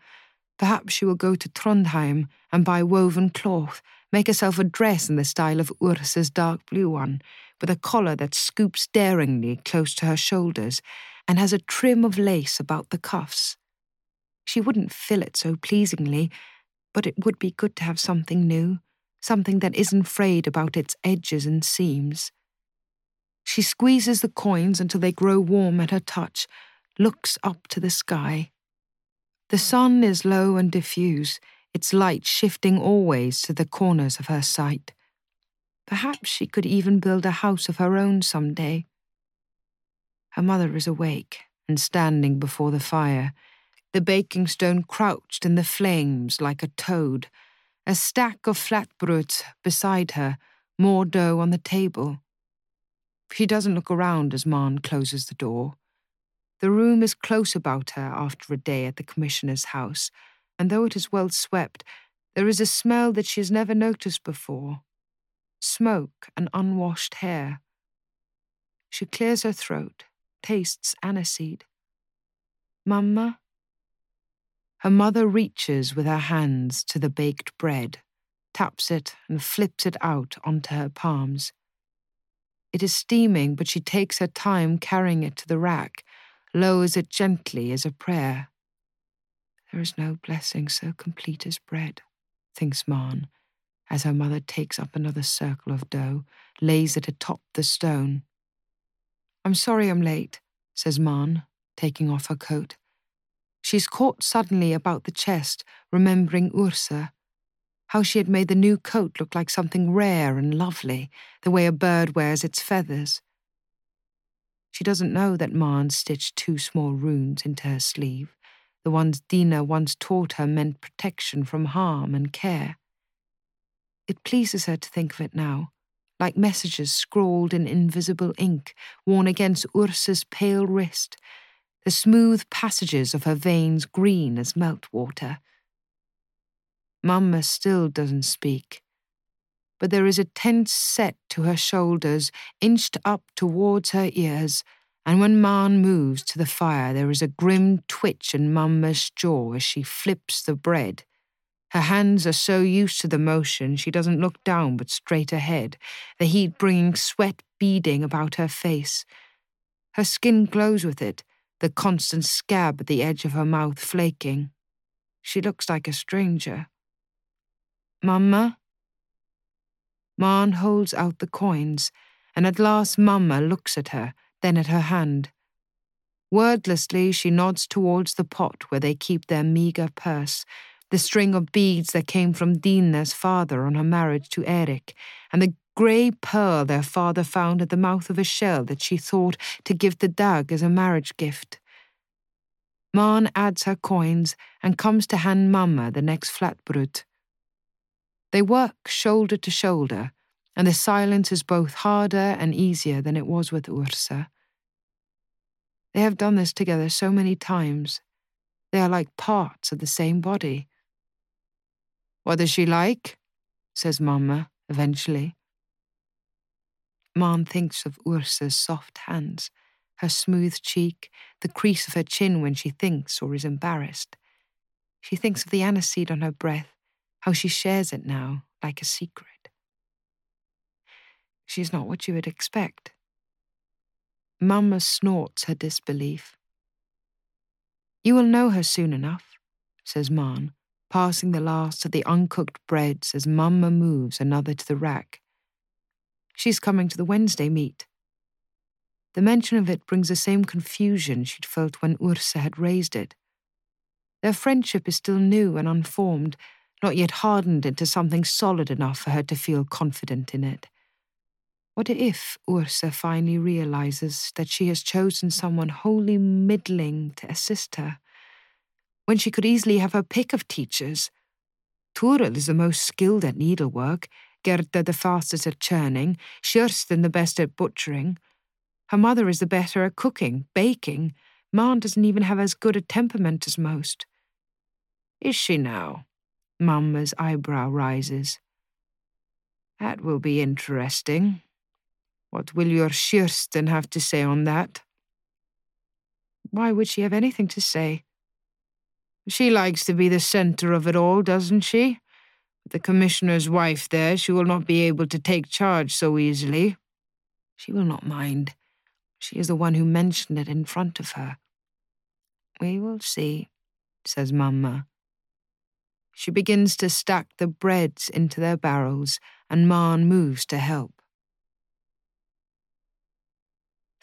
Perhaps she will go to Trondheim and buy woven cloth, make herself a dress in the style of Ursa's dark blue one, with a collar that scoops daringly close to her shoulders and has a trim of lace about the cuffs. She wouldn't fill it so pleasingly, but it would be good to have something new, something that isn't frayed about its edges and seams. She squeezes the coins until they grow warm at her touch, looks up to the sky. The sun is low and diffuse, its light shifting always to the corners of her sight. Perhaps she could even build a house of her own some day. Her mother is awake and standing before the fire, the baking stone crouched in the flames like a toad, a stack of flatbrøds beside her, more dough on the table. She doesn't look around as Maren closes the door. The room is close about her after a day at the Commissioner's house, and though it is well swept, there is a smell that she has never noticed before smoke and unwashed hair. She clears her throat, tastes aniseed. Mamma? Her mother reaches with her hands to the baked bread, taps it, and flips it out onto her palms. It is steaming, but she takes her time carrying it to the rack lowers it gently as a prayer. There is no blessing so complete as bread, thinks Maren, as her mother takes up another circle of dough, lays it atop the stone. I'm sorry I'm late, says Maren, taking off her coat. She's caught suddenly about the chest, remembering Ursa, how she had made the new coat look like something rare and lovely, the way a bird wears its feathers. She doesn't know that Maren stitched two small runes into her sleeve, the ones Diinna once taught her meant protection from harm and care. It pleases her to think of it now, like messages scrawled in invisible ink worn against Ursa's pale wrist, the smooth passages of her veins green as meltwater. Mamma still doesn't speak but there is a tense set to her shoulders, inched up towards her ears, and when Maren moves to the fire, there is a grim twitch in Mamma's jaw as she flips the bread. Her hands are so used to the motion she doesn't look down but straight ahead, the heat bringing sweat beading about her face. Her skin glows with it, the constant scab at the edge of her mouth flaking. She looks like a stranger. Mamma? Maren holds out the coins, and at last Mamma looks at her, then at her hand. Wordlessly, she nods towards the pot where they keep their meagre purse, the string of beads that came from Diinna's father on her marriage to Erik, and the grey pearl their father found at the mouth of a shell that she thought to give to Dag as a marriage gift. Maren adds her coins and comes to hand Mamma the next flatbrød. They work shoulder to shoulder, and the silence is both harder and easier than it was with Ursa. They have done this together so many times. They are like parts of the same body. What is she like? says Mamma, eventually. Maren thinks of Ursa's soft hands, her smooth cheek, the crease of her chin when she thinks or is embarrassed. She thinks of the aniseed on her breath, how she shares it now, like a secret. She's not what you would expect. Mamma snorts her disbelief. You will know her soon enough, says Maren, passing the last of the uncooked breads as Mamma moves another to the rack. She's coming to the Wednesday meet. The mention of it brings the same confusion she'd felt when Ursa had raised it. Their friendship is still new and unformed, not yet hardened into something solid enough for her to feel confident in it. What if Ursa finally realizes that she has chosen someone wholly middling to assist her, when she could easily have her pick of teachers? Toril is the most skilled at needlework, Gerda the fastest at churning, Kirsten the best at butchering. Her mother is the better at cooking, baking. Maren doesn't even have as good a temperament as most. Is she now? Mamma's eyebrow rises. That will be interesting. What will your Kirsten have to say on that? Why would she have anything to say? She likes to be the centre of it all, doesn't she? With the commissioner's wife there, she will not be able to take charge so easily. She will not mind. She is the one who mentioned it in front of her. We will see, says Mamma. She begins to stack the breads into their barrels, and Maren moves to help.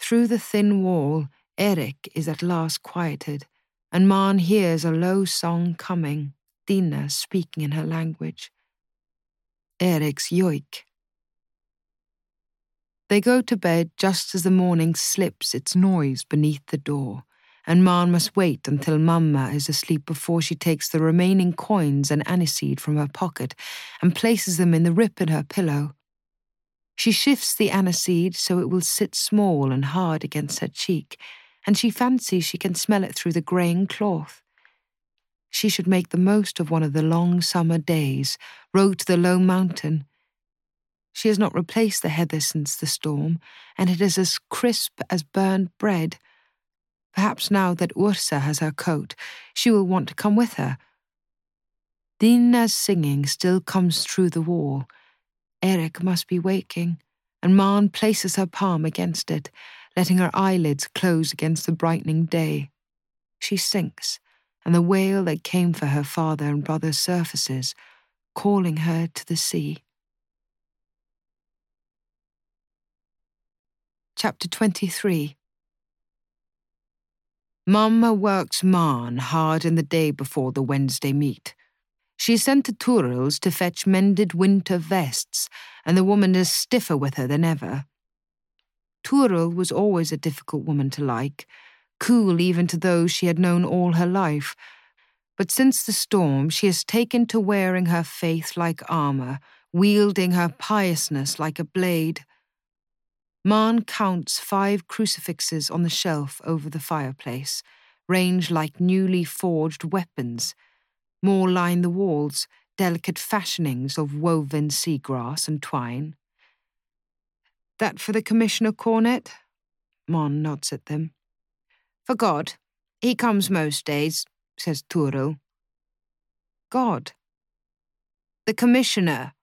Through the thin wall, Erik is at last quieted, and Maren hears a low song coming, Diinna speaking in her language. Erik's yoik. They go to bed just as the morning slips its noise beneath the door, and Maren must wait until Mamma is asleep before she takes the remaining coins and aniseed from her pocket and places them in the rip in her pillow. She shifts the aniseed so it will sit small and hard against her cheek, and she fancies she can smell it through the greying cloth. She should make the most of one of the long summer days, row to the low mountain. She has not replaced the heather since the storm, and it is as crisp as burned bread. Perhaps now that Ursa has her coat, she will want to come with her. Diinna's singing still comes through the wall. Erik must be waking, and Maren places her palm against it, letting her eyelids close against the brightening day. She sinks, and the wail that came for her father and brother surfaces, calling her to the sea. Chapter 23 Mamma works Maren hard in the day before the Wednesday meet. She sent to Toril's to fetch mended winter vests, and the woman is stiffer with her than ever. Toril was always a difficult woman to like, cool even to those she had known all her life. But since the storm, she has taken to wearing her faith like armour, wielding her piousness like a blade. Maren counts five crucifixes on the shelf over the fireplace, ranged like newly forged weapons. More line the walls, delicate fashionings of woven seagrass and twine. That for the Commissioner Cornet? Mon nods at them. For God. He comes most days, says Toril. God. The Commissioner,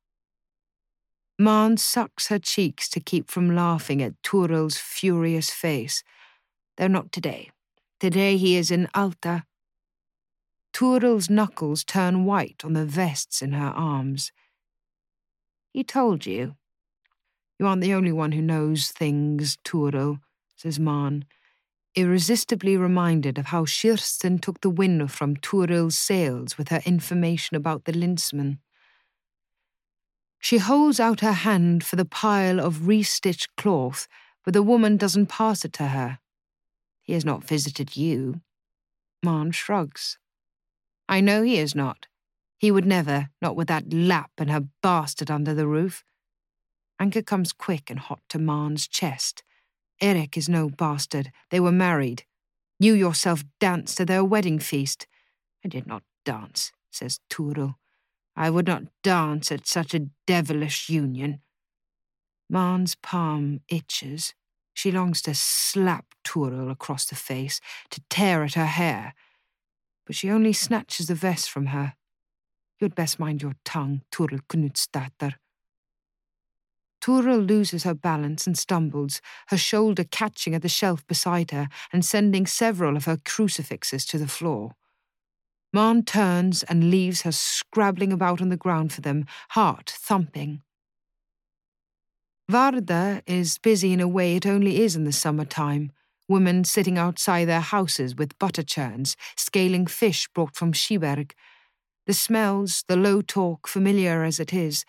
Maren sucks her cheeks to keep from laughing at Toril's furious face. Though not today. Today he is in Alta. Toril's knuckles turn white on the vests in her arms. He told you. You aren't the only one who knows things, Toril, says Maren, irresistibly reminded of how Kirsten took the wind from Toril's sails with her information about the Lensmen. She holds out her hand for the pile of restitched cloth, but the woman doesn't pass it to her. He has not visited you. Maren shrugs. I know he is not. He would never, not with that Lapp and her bastard under the roof. Anka comes quick and hot to Maren's chest. Eric is no bastard. They were married. You yourself danced to their wedding feast. I did not dance, says Toril. I would not dance at such a devilish union. Maren's palm itches. She longs to slap Toril across the face, to tear at her hair. But she only snatches the vest from her. You'd best mind your tongue, Toril Knutsdatter. Toril loses her balance and stumbles, her shoulder catching at the shelf beside her and sending several of her crucifixes to the floor. Maren turns and leaves her scrabbling about on the ground for them, heart thumping. Vardø is busy in a way it only is in the summer time. Women sitting outside their houses with butter churns, scaling fish brought from Kiberg. The smells, the low talk, familiar as it is,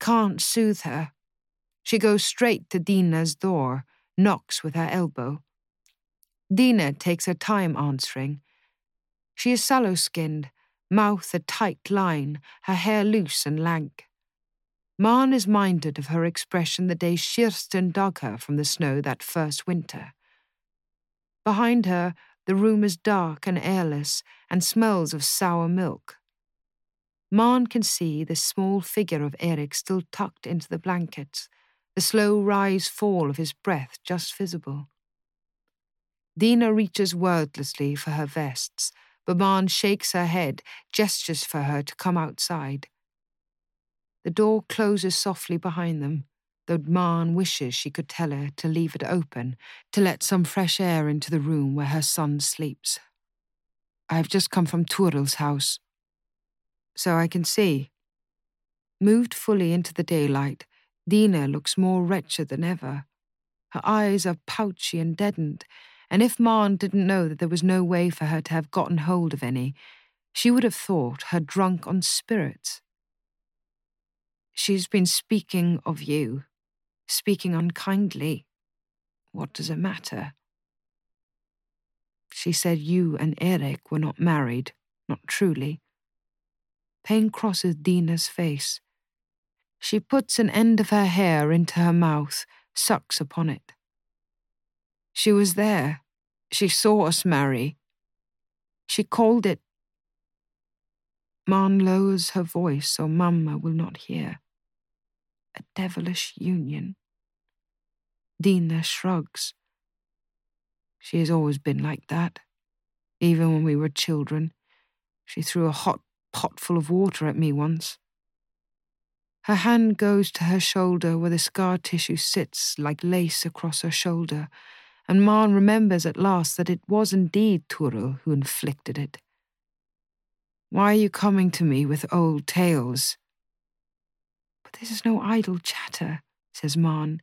can't soothe her. She goes straight to Diinna's door, knocks with her elbow. Diinna takes her time answering, she is sallow skinned, mouth a tight line, her hair loose and lank. Maren is minded of her expression the day Kirsten dug her from the snow that first winter. Behind her, the room is dark and airless and smells of sour milk. Maren can see the small figure of Erik still tucked into the blankets, the slow rise fall of his breath just visible. Diinna reaches wordlessly for her vests, but Baban shakes her head, gestures for her to come outside. The door closes softly behind them, though Maren wishes she could tell her to leave it open, to let some fresh air into the room where her son sleeps. I have just come from Toril's house. So I can see. Moved fully into the daylight, Diinna looks more wretched than ever. Her eyes are pouchy and deadened, and if Maren didn't know that there was no way for her to have gotten hold of any, she would have thought her drunk on spirits. She's been speaking of you, speaking unkindly. What does it matter? She said you and Erik were not married, not truly. Pain crosses Diinna's face. She puts an end of her hair into her mouth, sucks upon it. She was there. She saw us marry. She called it. Maren lowers her voice so Mamma will not hear. A devilish union. Diinna shrugs. She has always been like that. Even when we were children, she threw a hot pot full of water at me once. Her hand goes to her shoulder where the scar tissue sits like lace across her shoulder, and Maren remembers at last that it was indeed Toril who inflicted it. Why are you coming to me with old tales? This is no idle chatter, says Maren.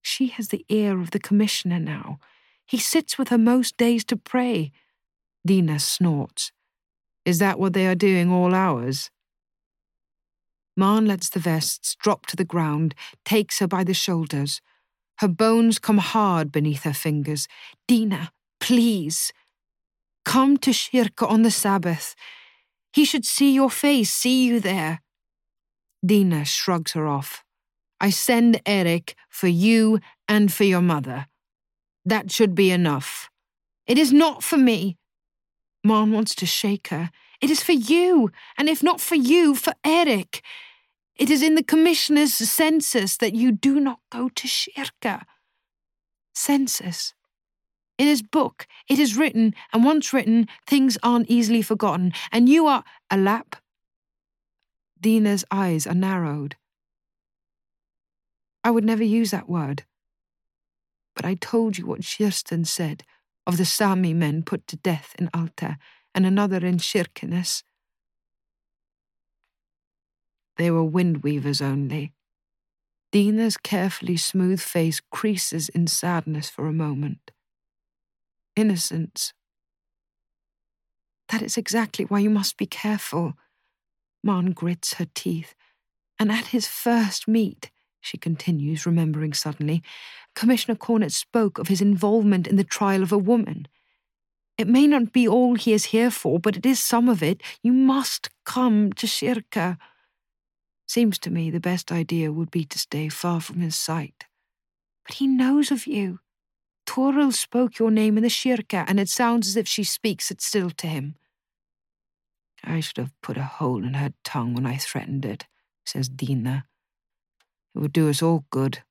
She has the ear of the commissioner now. He sits with her most days to pray. Diinna snorts. Is that what they are doing all hours? Maren lets the vests drop to the ground, takes her by the shoulders. Her bones come hard beneath her fingers. Diinna, please. Come to kirke on the Sabbath. He should see your face, see you there. Diinna shrugs her off. I send Erik for you and for your mother. That should be enough. It is not for me. Maren wants to shake her. It is for you, and if not for you, for Erik. It is in the commissioner's census that you do not go to kirke. Census. In his book, it is written, and once written, things aren't easily forgotten, and you are a Lapp. Diinna's eyes are narrowed. I would never use that word. But I told you what Kirsten said of the Sami men put to death in Alta and another in Kirkenes. They were wind weavers only. Diinna's carefully smooth face creases in sadness for a moment. Innocence. That is exactly why you must be careful. Maren grits her teeth. And at his first meet, she continues, remembering suddenly, Commissioner Cornet spoke of his involvement in the trial of a woman. It may not be all he is here for, but it is some of it. You must come to kirke. Seems to me the best idea would be to stay far from his sight. But he knows of you. Toril spoke your name in the kirke, and it sounds as if she speaks it still to him. I should have put a hole in her tongue when I threatened it, says Diinna. It would do us all good.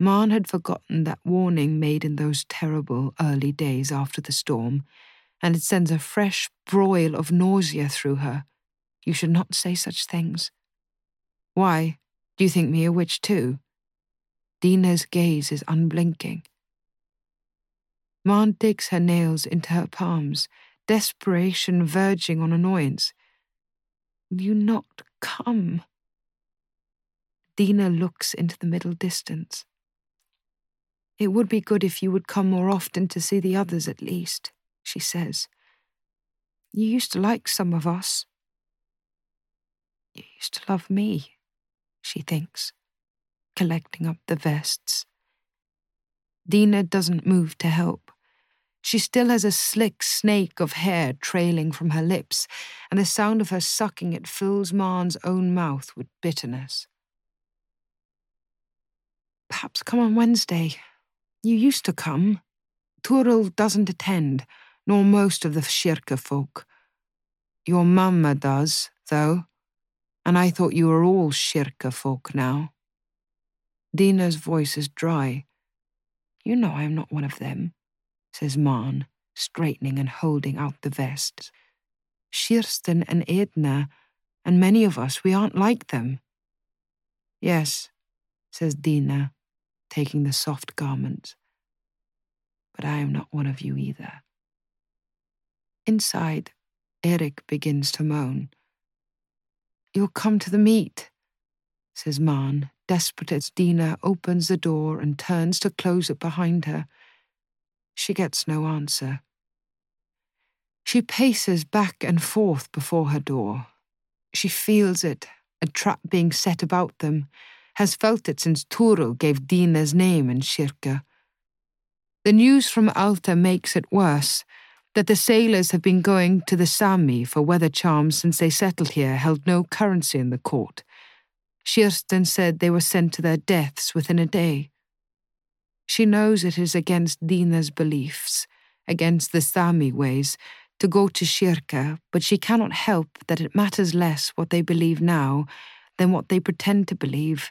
Maren had forgotten that warning made in those terrible early days after the storm, and it sends a fresh broil of nausea through her. You should not say such things. Why? Do you think me a witch too? Diinna's gaze is unblinking. Maren digs her nails into her palms, desperation verging on annoyance. Will you not come? Diinna looks into the middle distance. It would be good if you would come more often to see the others at least, she says. You used to like some of us. You used to love me, she thinks, collecting up the vests. Diinna doesn't move to help. She still has a slick snake of hair trailing from her lips, and the sound of her sucking it fills Maren's own mouth with bitterness. Perhaps come on Wednesday. You used to come. Toril doesn't attend, nor most of the kirke folk. Your mamma does, though, and I thought you were all kirke folk now. Diinna's voice is dry. You know I am not one of them, says Maren, straightening and holding out the vest. Kirsten and Edna, and many of us, we aren't like them. Yes, says Diinna, taking the soft garments. But I am not one of you either. Inside, Erik begins to moan. You'll come to the meet, says Maren, desperate as Diinna opens the door and turns to close it behind her. She gets no answer. She paces back and forth before her door. She feels it, a trap being set about them, has felt it since Toril gave Diinna's name in kirke. The news from Alta makes it worse that the sailors have been going to the Sami for weather charms since they settled here held no currency in the court. Kirsten said they were sent to their deaths within a day. She knows it is against Diinna's beliefs, against the Sami ways, to go to kirke, but she cannot help that it matters less what they believe now than what they pretend to believe.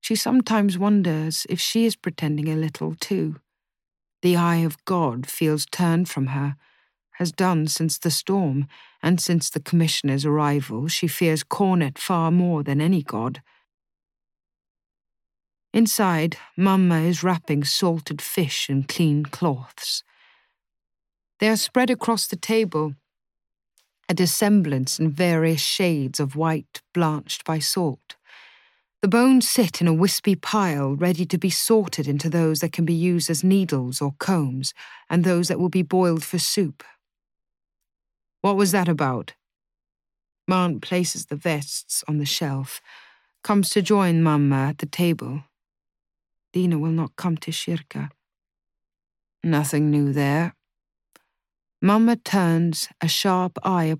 She sometimes wonders if she is pretending a little too. The eye of God feels turned from her, has done since the storm, and since the Commissioner's arrival, she fears Cornet far more than any god. Inside, Mamma is wrapping salted fish in clean cloths. They are spread across the table, a dissemblance in various shades of white blanched by salt. The bones sit in a wispy pile, ready to be sorted into those that can be used as needles or combs, and those that will be boiled for soup. What was that about? Maren places the vests on the shelf, comes to join Mamma at the table. Diinna will not come to kirke. Nothing new there. Mamma turns a sharp eye